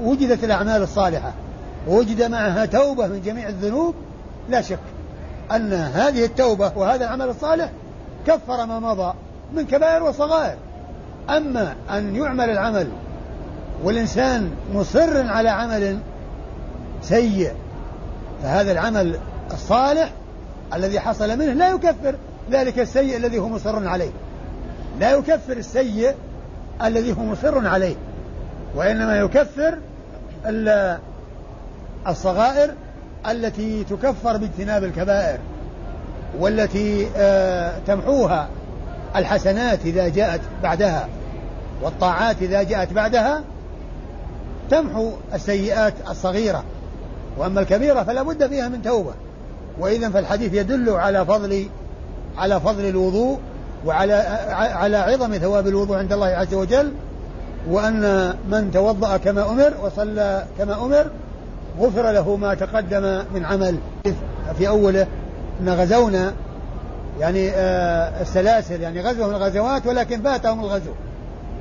وجدت الأعمال الصالحة ووجد معها توبة من جميع الذنوب لا شك أن هذه التوبة وهذا العمل الصالح كفر ما مضى. من كبائر وصغائر. أما أن يعمل العمل والإنسان مصر على عمل سيء فهذا العمل الصالح الذي حصل منه لا يكفر ذلك السيء الذي هو مصر عليه. لا يكفر السيء الذي هو مصر عليه وإنما يكفر الصغائر التي تكفر باجتناب الكبائر والتي آه، تمحوها الحسنات إذا جاءت بعدها والطاعات إذا جاءت بعدها تمحو السيئات الصغيرة. وأما الكبيرة فلا بد فيها من توبة. وإذا فالحديث يدل على فضل على فضل الوضوء وعلى على عظم ثواب الوضوء عند الله عز وجل وأن من توضأ كما أمر وصلى كما أمر غفر له ما تقدم من عمل. في أوله أن غزونا يعني آه السلاسل يعني غزوهم الغزوات ولكن فاتهم الغزو.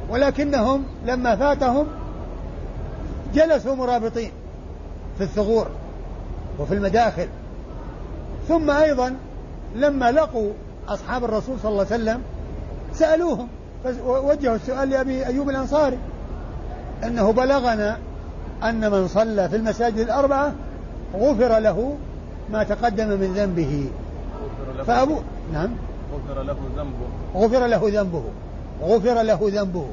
ولكنهم لما فاتهم جلسوا مرابطين في الثغور وفي المداخل. ثم أيضا لما لقوا أصحاب الرسول صلى الله عليه وسلم سألوهم ووجهوا السؤال لأبي أيوب الأنصاري. أنه بلغنا أن من صلى في المساجد الأربعة غفر له ما تقدم من ذنبه. فأبو نعم. غفر له ذنبه. غفر له ذنبه. غفر له ذنبه.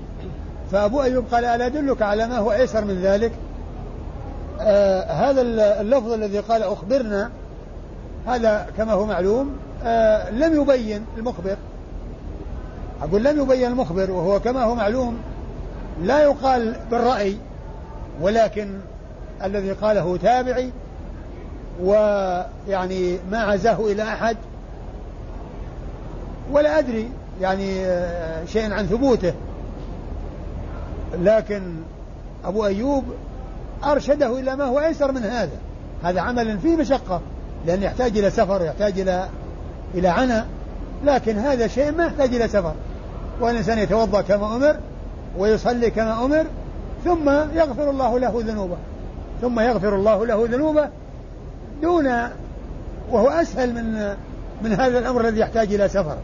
فأبو أيوب قال ألا أدلك على ما هو أيسر من ذلك؟ آه هذا اللفظ الذي قال أخبرنا. هذا كما هو معلوم. آه لم يبين المخبر. أقول لم يبين المخبر وهو كما هو معلوم. لا يقال بالرأي ولكن الذي قاله تابعي ويعني ما عزاه إلى أحد ولا أدري يعني آه، شيء عن ثبوته. لكن أبو أيوب أرشده إلى ما هو أيسر من هذا. هذا عمل فيه مشقة لأن يحتاج إلى سفر يحتاج إلى إلى عنى. لكن هذا شيء ما يحتاج إلى سفر. والإنسان يتوضأ كما أمر ويصلي كما أمر ثم يغفر الله له ذنوبه. ثم يغفر الله له ذنوبه دون وهو أسهل من من هذا الأمر الذي يحتاج إلى سفر.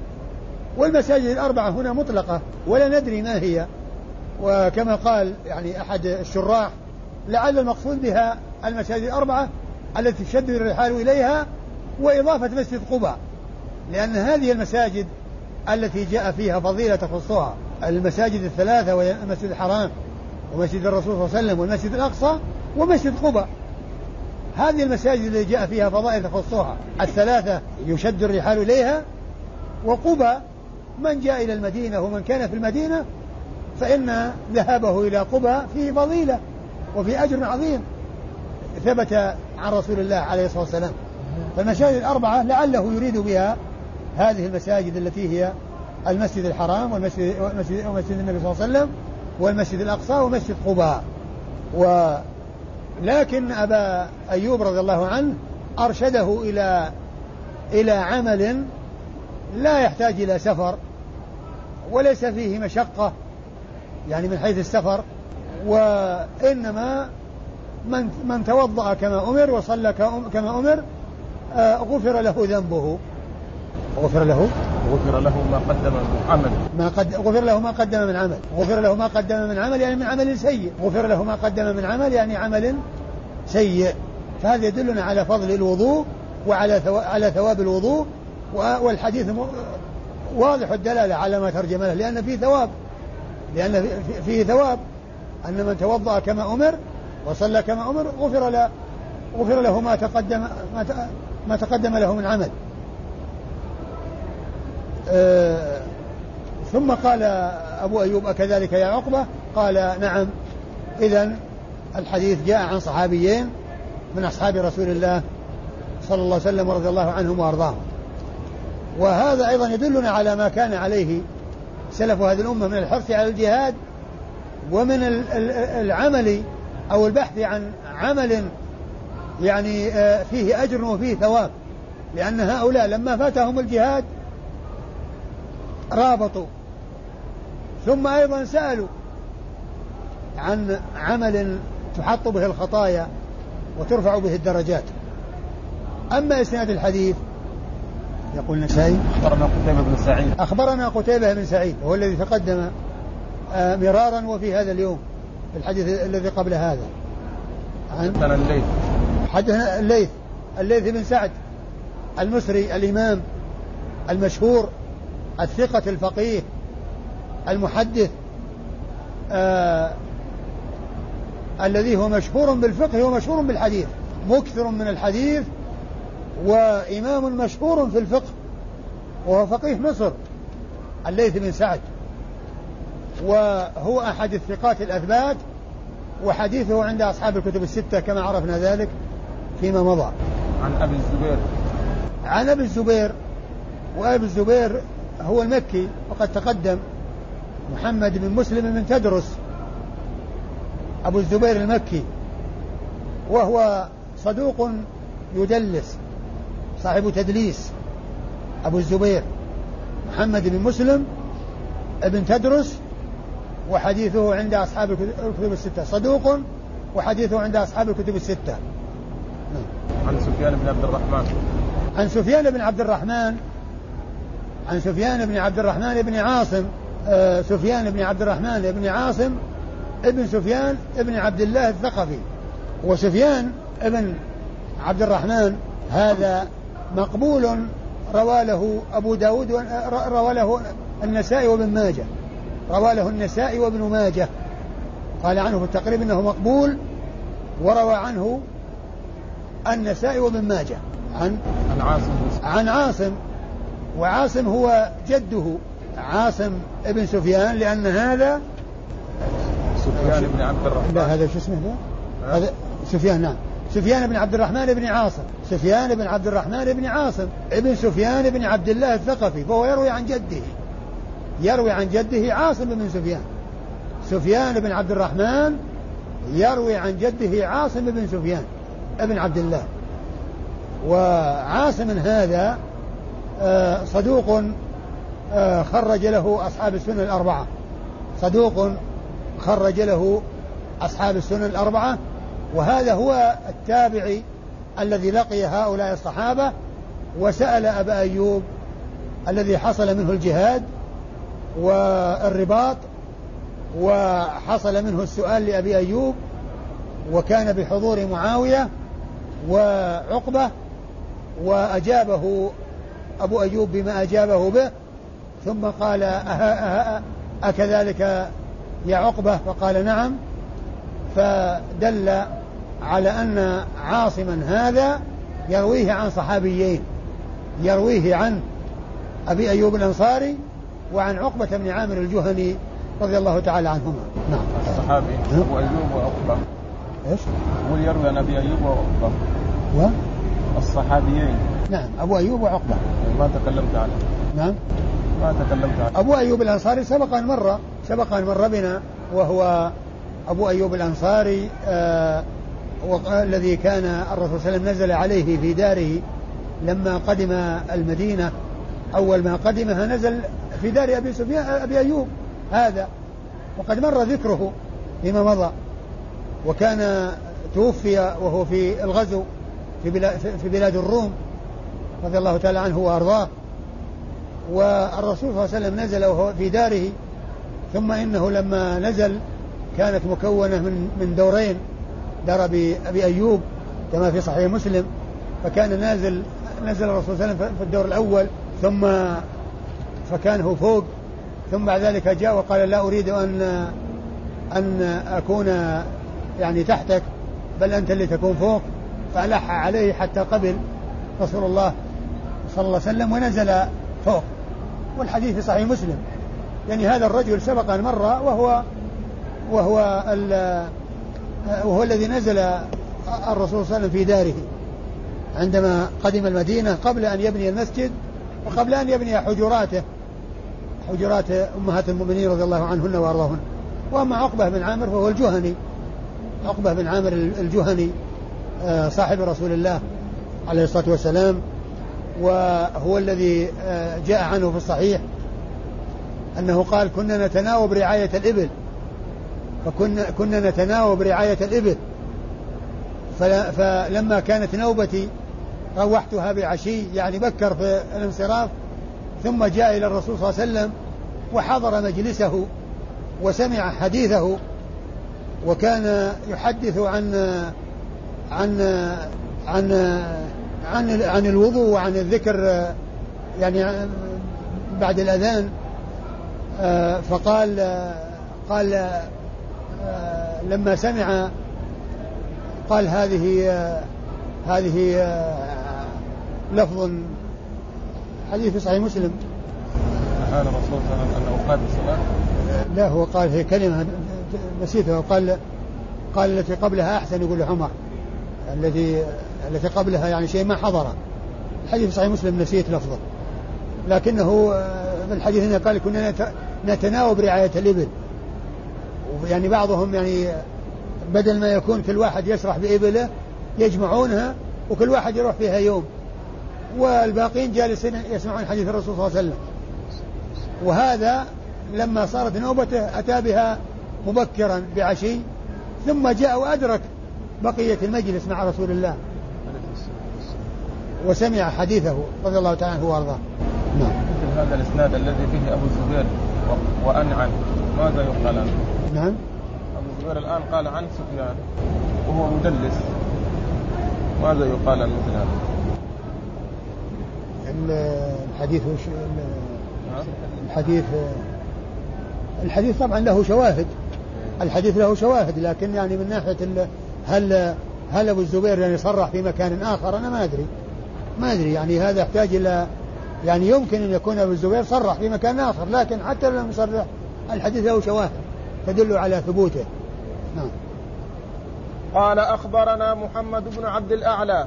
والمساجد الأربعة هنا مطلقة ولا ندري ما هي. وكما قال يعني أحد الشراح لعل المقصود بها المساجد الأربعة التي تشد الرحال إليها وإضافة مسجد قباء. لأن هذه المساجد التي جاء فيها فضيلة تخصها المساجد الثلاثة وهي المسجد الحرام ومسجد الرسول صلى الله عليه وسلم والمسجد الأقصى ومسجد قباء. هذه المساجد التي جاء فيها فضائل تخصها الثلاثة يشد الرحال إليها وقبى من جاء إلى المدينة ومن كان في المدينة فإن ذهابه إلى قبى فيه فضيلة وفي أجر عظيم. ثبت عن رسول الله عليه الصلاة والسلام. فالمساجد الأربعة لعله يريد بها هذه المساجد التي هي المسجد الحرام والمسجد ومسجد, النبي صلى الله عليه وسلم والمسجد الأقصى ومسجد قباء ولكن أبا أيوب رضي الله عنه أرشده إلى إلى عمل لا يحتاج إلى سفر. وليس فيه مشقة يعني من حيث السفر وإنما من من توضأ كما أمر وصلى كما أمر آه، غفر له ذنبه. غفر له؟ غفر له ما قدم من عمل. ما قد غفر له ما قدم من عمل. غفر له ما قدم من عمل يعني من عمل سيء. غفر له ما قدم من عمل يعني عمل سيء. فهذا يدلنا على فضل الوضوء وعلى على ثواب الوضوء والحديث واضح الدلالة على ما ترجم له لأن فيه ثواب. لأن فيه ثواب أن من توضأ كما أمر وصلى كما أمر غفر له غفر له ما تقدم ما ما تقدم له من عمل. آه ثم قال أبو أيوب أكذلك يا عقبة؟ قال نعم. إذا الحديث جاء عن صحابيين من أصحاب رسول الله صلى الله عليه وسلم ورضي الله عنهم وأرضاهم. وهذا أيضا يدلنا على ما كان عليه سلف هذه الأمة من الحرص على الجهاد ومن العمل أو البحث عن عمل يعني آه، فيه أجر وفيه ثواب. لأن هؤلاء لما فاتهم الجهاد رابطوا. ثم أيضا سألوا عن عمل تحط به الخطايا وترفع به الدرجات. أما إسناد الحديث يقول النسائي أخبرنا قتيبة بن سعيد. أخبرنا قتيبة بن سعيد وهو الذي تقدم آه، مرارا وفي هذا اليوم في الحديث الذي قبل هذا. عن حدثنا الليث. حدثنا الليث الليث بن سعد المصري الإمام المشهور الثقة الفقيه المحدث آه الذي هو مشهور بالفقه ومشهور بالحديث مكثر من الحديث وإمام مشهور في الفقه وهو فقيه مصر الليث بن سعد. وهو أحد الثقات الأثبات وحديثه عند أصحاب الكتب الستة كما عرفنا ذلك فيما مضى. عن أبي الزبير. عن أبي الزبير وأبي الزبير هو المكي وقد تقدم. محمد بن مسلم بن تدرس. أبو الزبير المكي. وهو صدوق يدلس. صاحب تدليس أبو الزبير محمد بن مسلم ابن تدرس وحديثه عند أصحاب الكتب الستة. صدوق وحديثه عند أصحاب الكتب الستة. عن سفيان بن عبد الرحمن. عن سفيان بن عبد الرحمن عن سفيان بن عبد الرحمن بن عاصم آه سفيان بن عبد الرحمن بن عاصم ابن سفيان ابن عبد الله الثقفي. وسفيان ابن عبد الرحمن هذا مقبول روى له أبو داود روى له النسائي وابن ماجه. روى له النسائي وابن ماجه. قال عنه في التقريب إنه مقبول وروى عنه النسائي وابن ماجه. عن عن عاصم. عن عاصم. وعاصم هو جده. عاصم ابن سفيان لأن هذا سفيان بن عبد الرحمن. لا هذا شو اسمه هذا سفيان نعم. سفيان بن عبد الرحمن بن عاصم. سفيان بن عبد الرحمن بن عاصم ابن سفيان بن عبد الله الثقفي فهو يروي عن جده. يروي عن جده عاصم بن سفيان. سفيان بن عبد الرحمن يروي عن جده عاصم بن سفيان ابن عبد الله. وعاصم هذا آه، صدوق آه، خرج له أصحاب السنن الأربعة. صدوق خرج له أصحاب السنن الأربعة وهذا هو التابعي الذي لقي هؤلاء الصحابة وسأل أبا أيوب الذي حصل منه الجهاد والرباط وحصل منه السؤال لأبي أيوب وكان بحضور معاوية وعقبة وأجابه أبو أيوب بما أجابه به ثم قال أه أه أه أكذلك يا عقبة؟ فقال نعم فدل على أن عاصما هذا يرويه عن صحابيين يرويه عن أبي أيوب الأنصاري وعن عقبة بن عامر الجهني رضي الله تعالى عنهما. نعم. الصحابي أبو أيوب وعقبة. إيش؟ هو يروي عن أبي أيوب وعقبة. و؟ الصحابيين. نعم. أبو أيوب وعقبة. ما تكلمت عنه. نعم. ما تكلمت عنه. أبو أيوب الأنصاري سبق أن مر سبق أن مر بنا وهو أبو أيوب الأنصاري آه الذي كان الرسول صلى الله عليه وسلم نزل عليه في داره لما قدم المدينة أول ما قدمها نزل في دار أبي سفيان أبي أيوب هذا. وقد مر ذكره فيما مضى. وكان توفي وهو في الغزو في بلاد, في بلاد الروم رضي الله تعالى عنه وأرضاه. والرسول صلى الله عليه وسلم نزل وهو في داره ثم إنه لما نزل كانت مكونة من من دورين. دار أبي, أيوب كما في صحيح مسلم. فكان نازل نزل الرسول صلى الله عليه وسلم في الدور الأول ثم فكان هو فوق ثم بعد ذلك جاء وقال لا أريد أن أن أكون يعني تحتك بل أنت اللي تكون فوق. فألح عليه حتى قبل رسول الله صلى الله عليه وسلم ونزل فوق. والحديث في صحيح مسلم. يعني هذا الرجل سبق أن مر وهو وهو وهو الذي نزل الرسول صلى الله عليه وسلم في داره عندما قدم المدينة قبل أن يبني المسجد وقبل أن يبني حجراته حجرات أمهات المؤمنين رضي الله عنهن وأرضاهن. وأما عقبة بن عامر فهو الجهني. عقبة بن عامر الجهني آه، صاحب رسول الله عليه الصلاة والسلام. وهو الذي آه، جاء عنه في الصحيح أنه قال كنا نتناوب رعاية الإبل. فكنا كنا نتناوب رعاية الإبل. فلما كانت نوبتي روحتها بعشي يعني بكر في الانصراف ثم جاء إلى الرسول صلى الله عليه وسلم وحضر مجلسه وسمع حديثه وكان يحدث عن عن عن عن عن الوضوء وعن الذكر يعني بعد الأذان. فقال قال لما سمع قال هذه هذه لفظ حديث في صحيح مسلم. قال الرسول صلى الله عليه وسلم أن أوقات الصلاة. لا هو قال في كلمة نسيتها وقال قال التي قبلها أحسن يقول عمر. التي التي قبلها يعني شيء ما حضره الحديث في صحيح مسلم نسيت لفظه. لكنه في الحديث هنا قال كنا نتناوب رعاية الإبل. يعني بعضهم يعني بدل ما يكون كل واحد يسرح بإبله يجمعونها وكل واحد يروح فيها يوم. والباقين جالسين يسمعون حديث الرسول صلى الله عليه وسلم. وهذا لما صارت نوبته أتى بها مبكرا بعشي ثم جاء وأدرك بقية المجلس مع رسول الله. وسمع حديثه رضي الله تعالى عنه وأرضاه. نعم. مثل هذا الإسناد الذي فيه أبو الزبير وانعن ماذا يقال عنه؟ نعم. أبو الزبير الآن قال عن سفيان وهو مدلس. ماذا يقال عن مثل هذا؟ الحديث وش الحديث الحديث طبعا له شواهد. الحديث له شواهد لكن يعني من ناحية هل هل أبو الزبير يعني صرح في مكان آخر؟ أنا ما أدري. ما أدري. يعني هذا يحتاج إلى يعني يمكن أن يكون أبو الزبير صرح في مكان آخر لكن حتى لو لم يصرح الحديث له شواهد تدل على ثبوته. نعم. قال أخبرنا محمد بن عبد الأعلى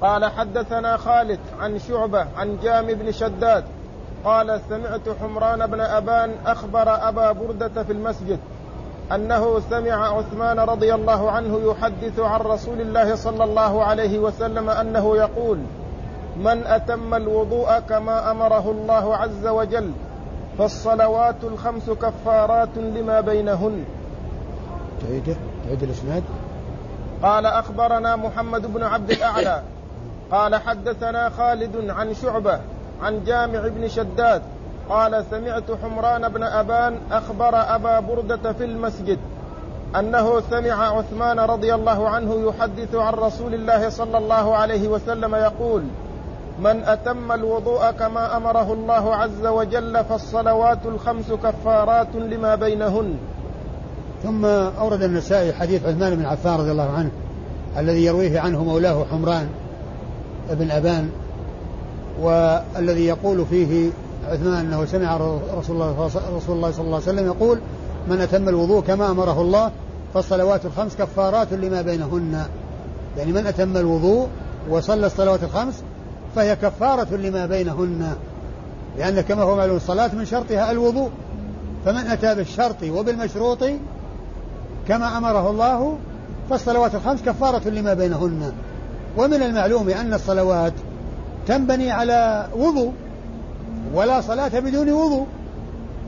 قال حدثنا خالد عن شعبة عن جام بن شداد قال سمعت حمران بن أبان أخبر أبا بردة في المسجد أنه سمع عثمان رضي الله عنه يحدث عن رسول الله صلى الله عليه وسلم أنه يقول من أتم الوضوء كما أمره الله عز وجل فالصلوات الخمس كفارات لما بينهن. تعيد تعيد الإسناد. قال أخبرنا محمد بن عبد الأعلى. قال حدثنا خالد عن شعبة عن جامع بن شداد. قال سمعت حمران بن أبان أخبر أبا بردة في المسجد أنه سمع عثمان رضي الله عنه يحدث عن رسول الله صلى الله عليه وسلم يقول من أتم الوضوء كما أمره الله عز وجل فالصلوات الخمس كفارات لما بينهن. ثم أورد النسائي حديث عثمان بن عفان رضي الله عنه الذي يرويه عنه مولاه حمران بن أبان والذي يقول فيه عثمان أنه سمع رسول الله رسول الله صلى الله عليه وسلم يقول من أتم الوضوء كما أمره الله فالصلوات الخمس كفارات لما بينهن. يعني من أتم الوضوء وصلى الصلوات الخمس فهي كفارة لما بينهن لأن كما هو معلوم الصلاة من شرطها الوضوء فمن أتى بالشرط وبالمشروط كما أمره الله فالصلوات الخمس كفارة لما بينهن. ومن المعلوم أن الصلوات تنبني على وضوء ولا صلاة بدون وضوء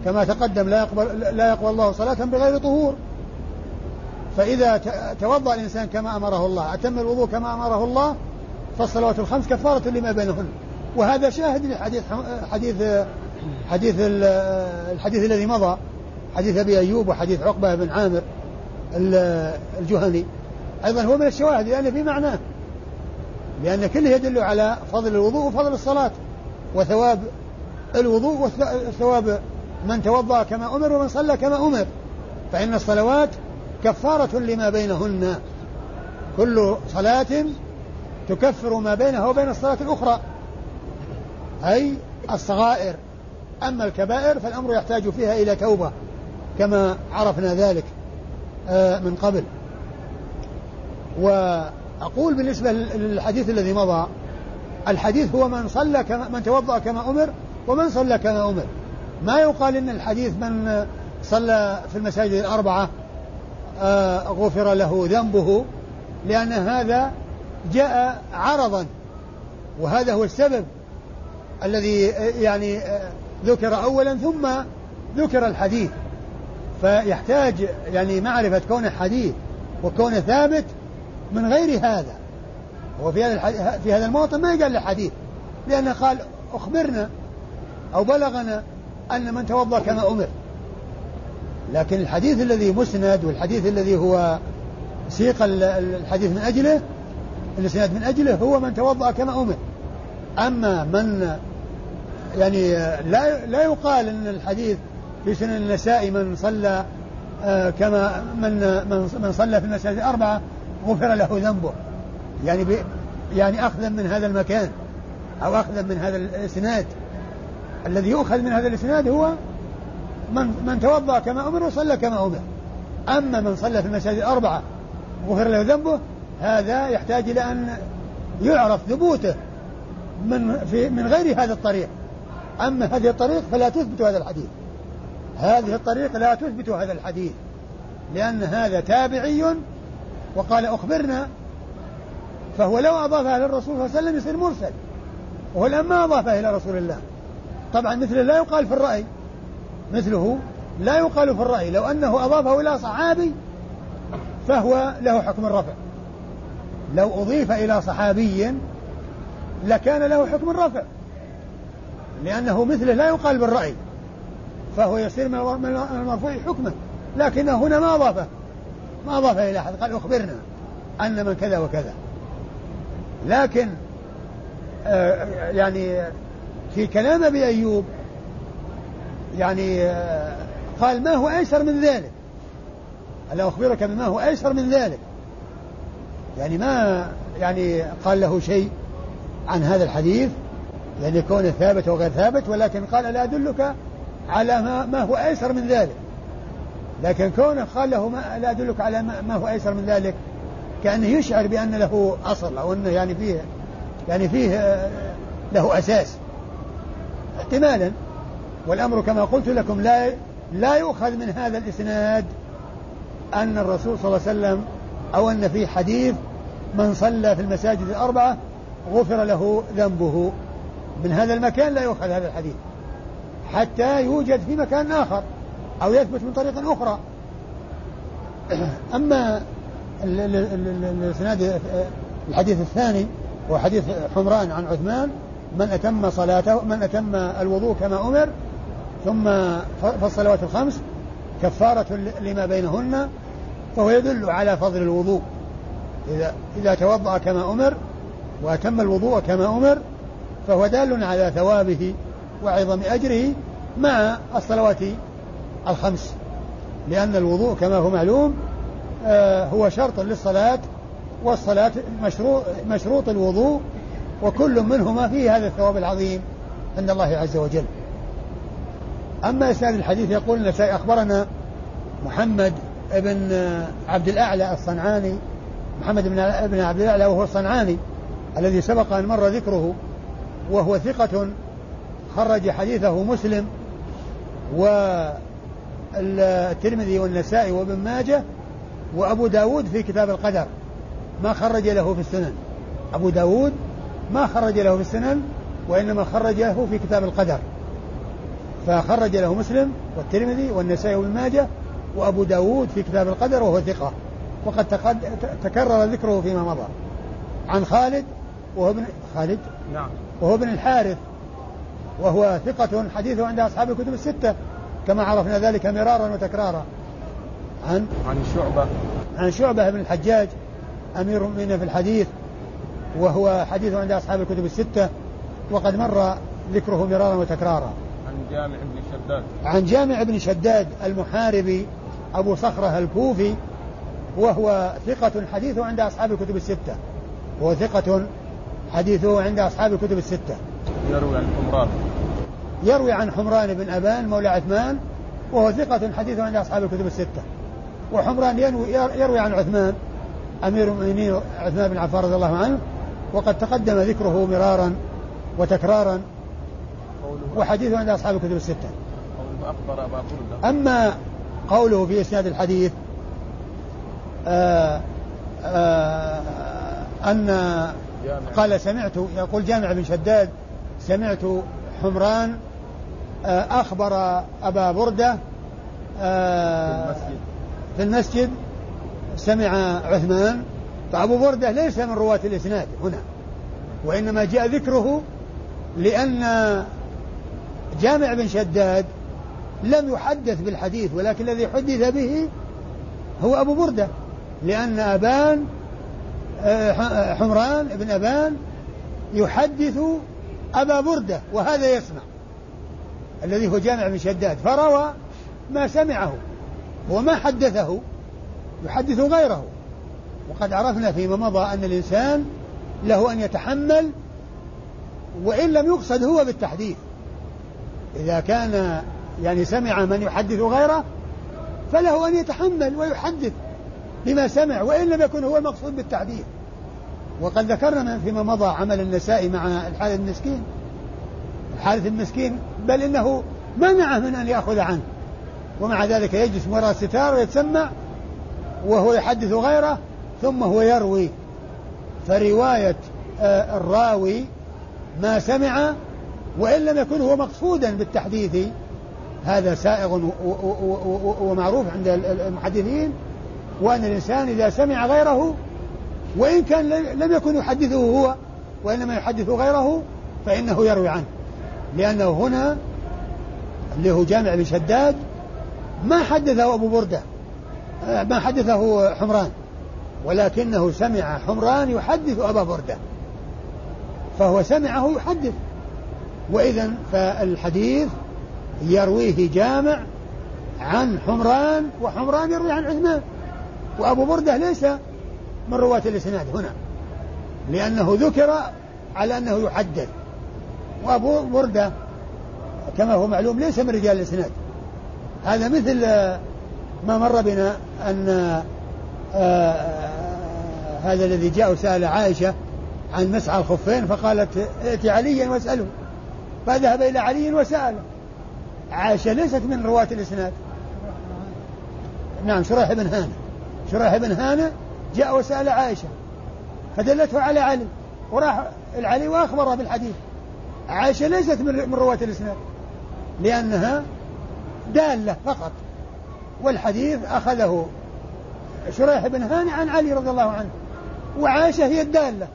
كما تقدم لا يقبل لا يقبل الله صلاة بغير طهور. فإذا توضأ الإنسان كما أمره الله أتم الوضوء كما أمره الله فالصلوات الخمس كفارة لما بينهن. وهذا شاهد لحديث حديث حديث الحديث الذي مضى حديث أبي أيوب وحديث عقبة بن عامر الجهني. أيضا هو من الشواهد لأن في معناه لأن كله يدل على فضل الوضوء وفضل الصلاة وثواب الوضوء وثواب من توضأ كما أمر ومن صلى كما أمر. فإن الصلوات كفارة لما بينهن. كل صلاة تكفر ما بينها وبين الصلاة الأخرى. أي الصغائر. أما الكبائر فالأمر يحتاج فيها إلى توبة كما عرفنا ذلك آه، من قبل. وأقول بالنسبة للحديث الذي مضى الحديث هو من صلى كما من توضأ كما أمر ومن صلى كما أمر. ما يقال إن الحديث من صلى في المساجد الأربعة آه غفر له ذنبه لأن هذا جاء عرضا. وهذا هو السبب الذي يعني ذكر أولا ثم ذكر الحديث. فيحتاج يعني معرفة كونه حديث وكونه ثابت من غير هذا. وفي هذا في هذا الموطن ما يقال له حديث لأنه قال أخبرنا أو بلغنا أن من توضأ كما أمر. لكن الحديث الذي مسند والحديث الذي هو سيق الحديث من أجله الإسناد من أجله هو من توضأ كما أمر. أما من يعني لا لا يقال أن الحديث في سنن النساء من صلى آه، كما من من من صلى في المساجد الأربعة غفر له ذنبه. يعني يعني أخذا من هذا المكان أو أخذا من هذا الإسناد الذي يؤخذ من هذا الإسناد هو من من توضأ كما أمر وصلى كما أمر. أما من صلى في المساجد الأربعة غفر له ذنبه هذا يحتاج إلى أن يعرف ثبوته من في من غير هذا الطريق. أما هذه الطريق فلا تثبت هذا الحديث. هذه الطريق لا تثبت هذا الحديث لأن هذا تابعي وقال أخبرنا فهو لو أضافها إلى الرسول صلى الله عليه وسلم يصير مرسل وهو الآن ما أضافها إلى رسول الله. طبعا مثله لا يقال في الرأي مثله لا يقال في الرأي لو أنه أضافه إلى صحابي فهو له حكم الرفع. لو أضيف إلى صحابي لكان له حكم الرفع لأنه مثله لا يقال بالرأي فهو يصير من المرفوع حكمه لكنه هنا ما أضافه ما أضافه إلى أحد قال أخبرنا أن من كذا وكذا. لكن آه يعني في كلام أبي أيوب يعني آه قال ما هو أيسر من ذلك؟ ألا أخبرك بما هو أيسر من ذلك؟ يعني ما يعني قال له شيء عن هذا الحديث يعني كونه ثابت وغير ثابت ولكن قال لا أدلك على ما, ما هو أيسر من ذلك. لكن كونه قال له ما لا أدلك على ما, ما هو أيسر من ذلك كأنه يشعر بأن له أصل أو أنه يعني فيه يعني فيه آه، له أساس. احتمالا. والأمر كما قلت لكم لا لا يؤخذ من هذا الإسناد أن الرسول صلى الله عليه وسلم أو أن في حديث من صلى في المساجد الأربعة غفر له ذنبه. من هذا المكان لا يؤخذ هذا الحديث. حتى يوجد في مكان آخر أو يثبت من طريق أخرى. أما الإسناد الحديث الثاني هو حديث حمران عن عثمان من أتم صلاته من أتم الوضوء كما أمر ثم فالصلوات الخمس كفارة لما بينهن فهو يدل على فضل الوضوء. إذا إذا توضأ كما أمر وأتم الوضوء كما أمر فهو دال على ثوابه وعظم أجره مع الصلوات الخمس. لأن الوضوء كما هو معلوم آه هو شرط للصلاة والصلاة مشروط, مشروط الوضوء وكل منهما فيه هذا الثواب العظيم عند الله عز وجل. أما إسناد الحديث يقول النسائي أخبرنا محمد بن عبد الأعلى الصنعاني محمد بن عبد الأعلى وهو الصنعاني الذي سبق أن مر ذكره وهو ثقة خرج حديثه مسلم والترمذي والنسائي وابن ماجه وأبو داود في كتاب القدر ما خرج له في السنن. أبو داود ما خرج له في السنن وإنما خرج له في كتاب القدر. فخرج له مسلم والترمذي والنسائي وابن ماجه وأبو داود في كتاب القدر وهو ثقة. وقد تكرر ذكره فيما مضى. عن خالد وهو ابن خالد؟ نعم. وهو ابن الحارث. وهو ثقة حديثه عند أصحاب الكتب الستة. كما عرفنا ذلك مرارا وتكرارا. عن عن شعبة. عن شعبة بن الحجاج أمير المؤمنين في الحديث. وهو حديثه عند أصحاب الكتب الستة. وقد مر ذكره مرارا وتكرارا. عن جامع بن شداد. عن جامع بن شداد المحاربي أبو صخرة الكوفي وهو ثقة حديثه عند أصحاب الكتب الستة. وهو ثقة حديثه عند أصحاب الكتب الستة. يروي عن حمران. يروي عن حمران بن أبان مولى عثمان وهو ثقة حديثه عند أصحاب الكتب الستة. وحمران يروي, يروي عن عثمان أمير المؤمنين عثمان بن عفان رضي الله عنه وقد تقدم ذكره مرارا وتكرارا وحديثه عند أصحاب الكتب الستة. أخبر أبا أما قوله في إسناد الحديث آآ آآ أن قال سمعت يقول جامع بن شداد سمعت حمران أخبر أبا بردة في المسجد سمع عثمان. فأبو بردة ليس من رواة الإسناد هنا وإنما جاء ذكره لأن جامع بن شداد لم يحدث بالحديث ولكن الذي حدث به هو أبو بردة لأن أبان آه، حمران بن أبان يحدث أبا بردة وهذا يسمع. الذي هو جامع بن شداد فروى ما سمعه وما حدثه يحدث غيره. وقد عرفنا فيما مضى أن الإنسان له أن يتحمل وإن لم يقصد هو بالتحديث. إذا كان يعني سمع من يحدث غيره فله أن يتحمل ويحدث بما سمع وإن لم يكن هو المقصود بالتحديث وقد ذكرنا فيما مضى عمل النسائي مع الحارث المسكين. الحارث المسكين بل إنه منعه من أن يأخذ عنه. ومع ذلك يجلس وراء الستار ويتسمع وهو يحدث غيره ثم هو يروي. فرواية آه، الراوي ما سمع وإن لم يكن هو مقصودا بالتحديث هذا سائغ ومعروف عند المحدثين وأن الإنسان إذا سمع غيره وإن كان لم يكن يحدثه هو وإنما يحدث غيره فإنه يروي عنه. لأنه هنا اللي هو جامع بن شداد ما حدثه أبو بردة آه، ما حدثه حمران ولكنه سمع حمران يحدث أبا بردة. فهو سمعه يحدث. وإذا فالحديث يرويه جامع عن حمران وحمران يروي عن عثمان. وأبو بردة ليس من رواة الإسناد هنا لأنه ذكر على أنه يحدث وأبو بردة كما هو معلوم ليس من رجال الإسناد. هذا مثل ما مر بنا أن آه، هذا الذي جاء وسأل عائشة عن مسعى الخفين فقالت ائتي عليا واسأله. فذهب إلى علي وسأله. عائشة ليست من رواة الإسناد. نعم شريح بن هانة شريح بن هانة جاء وسأل عائشة فدلته على علي وراح العلي وأخبره بالحديث. عائشة ليست من رواة الإسناد لأنها دالة فقط. والحديث أخذه شريح بن هاني عن علي رضي الله عنه وعائشة هي الدالة.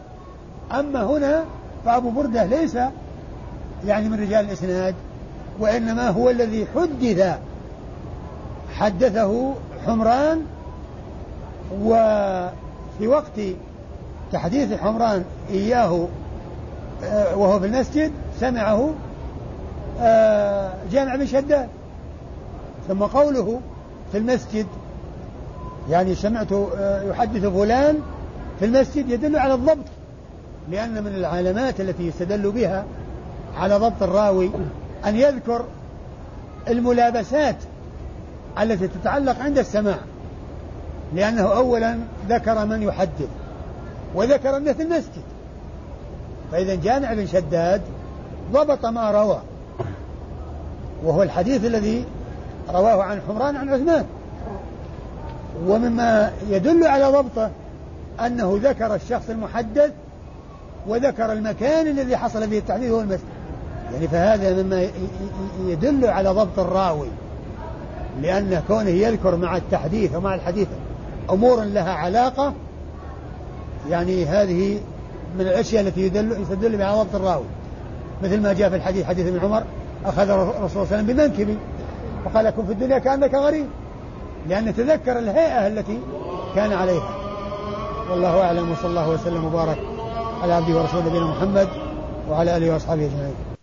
أما هنا فأبو بردة ليس يعني من رجال الإسناد. وإنما هو الذي حدث حدثه حمران وفي وقت تحديث حمران إياه آه، وهو في المسجد سمعه آه، جامع بن شداد. ثم قوله في المسجد يعني سمعت آه، يحدث فلان في المسجد يدل على الضبط لأن من العلامات التي يستدل بها على ضبط الراوي أن يذكر الملابسات التي تتعلق عند السماع لأنه أولا ذكر من يحدث وذكر أنه في المسجد. فإذا جامع بن شداد ضبط ما روى وهو الحديث الذي رواه عن حمران عن عثمان. ومما يدل على ضبطه أنه ذكر الشخص المحدث وذكر المكان الذي حصل فيه التحديث هو المسجد. يعني فهذا مما يدل على ضبط الراوي لأن كونه يذكر مع التحديث ومع الحديث أمور لها علاقة يعني هذه من الأشياء التي يدل يستدل بها ضبط الراوي. مثل ما جاء في الحديث حديث ابن عمر أخذ الرسول صلى الله عليه وسلم بمنكبي وقال كن في الدنيا كأنك غريب. لأن تذكر الهيئة التي كان عليها. والله أعلم وصلى الله وسلم وبارك على عبده ورسوله نبينا محمد وعلى آله وأصحابه أجمعين.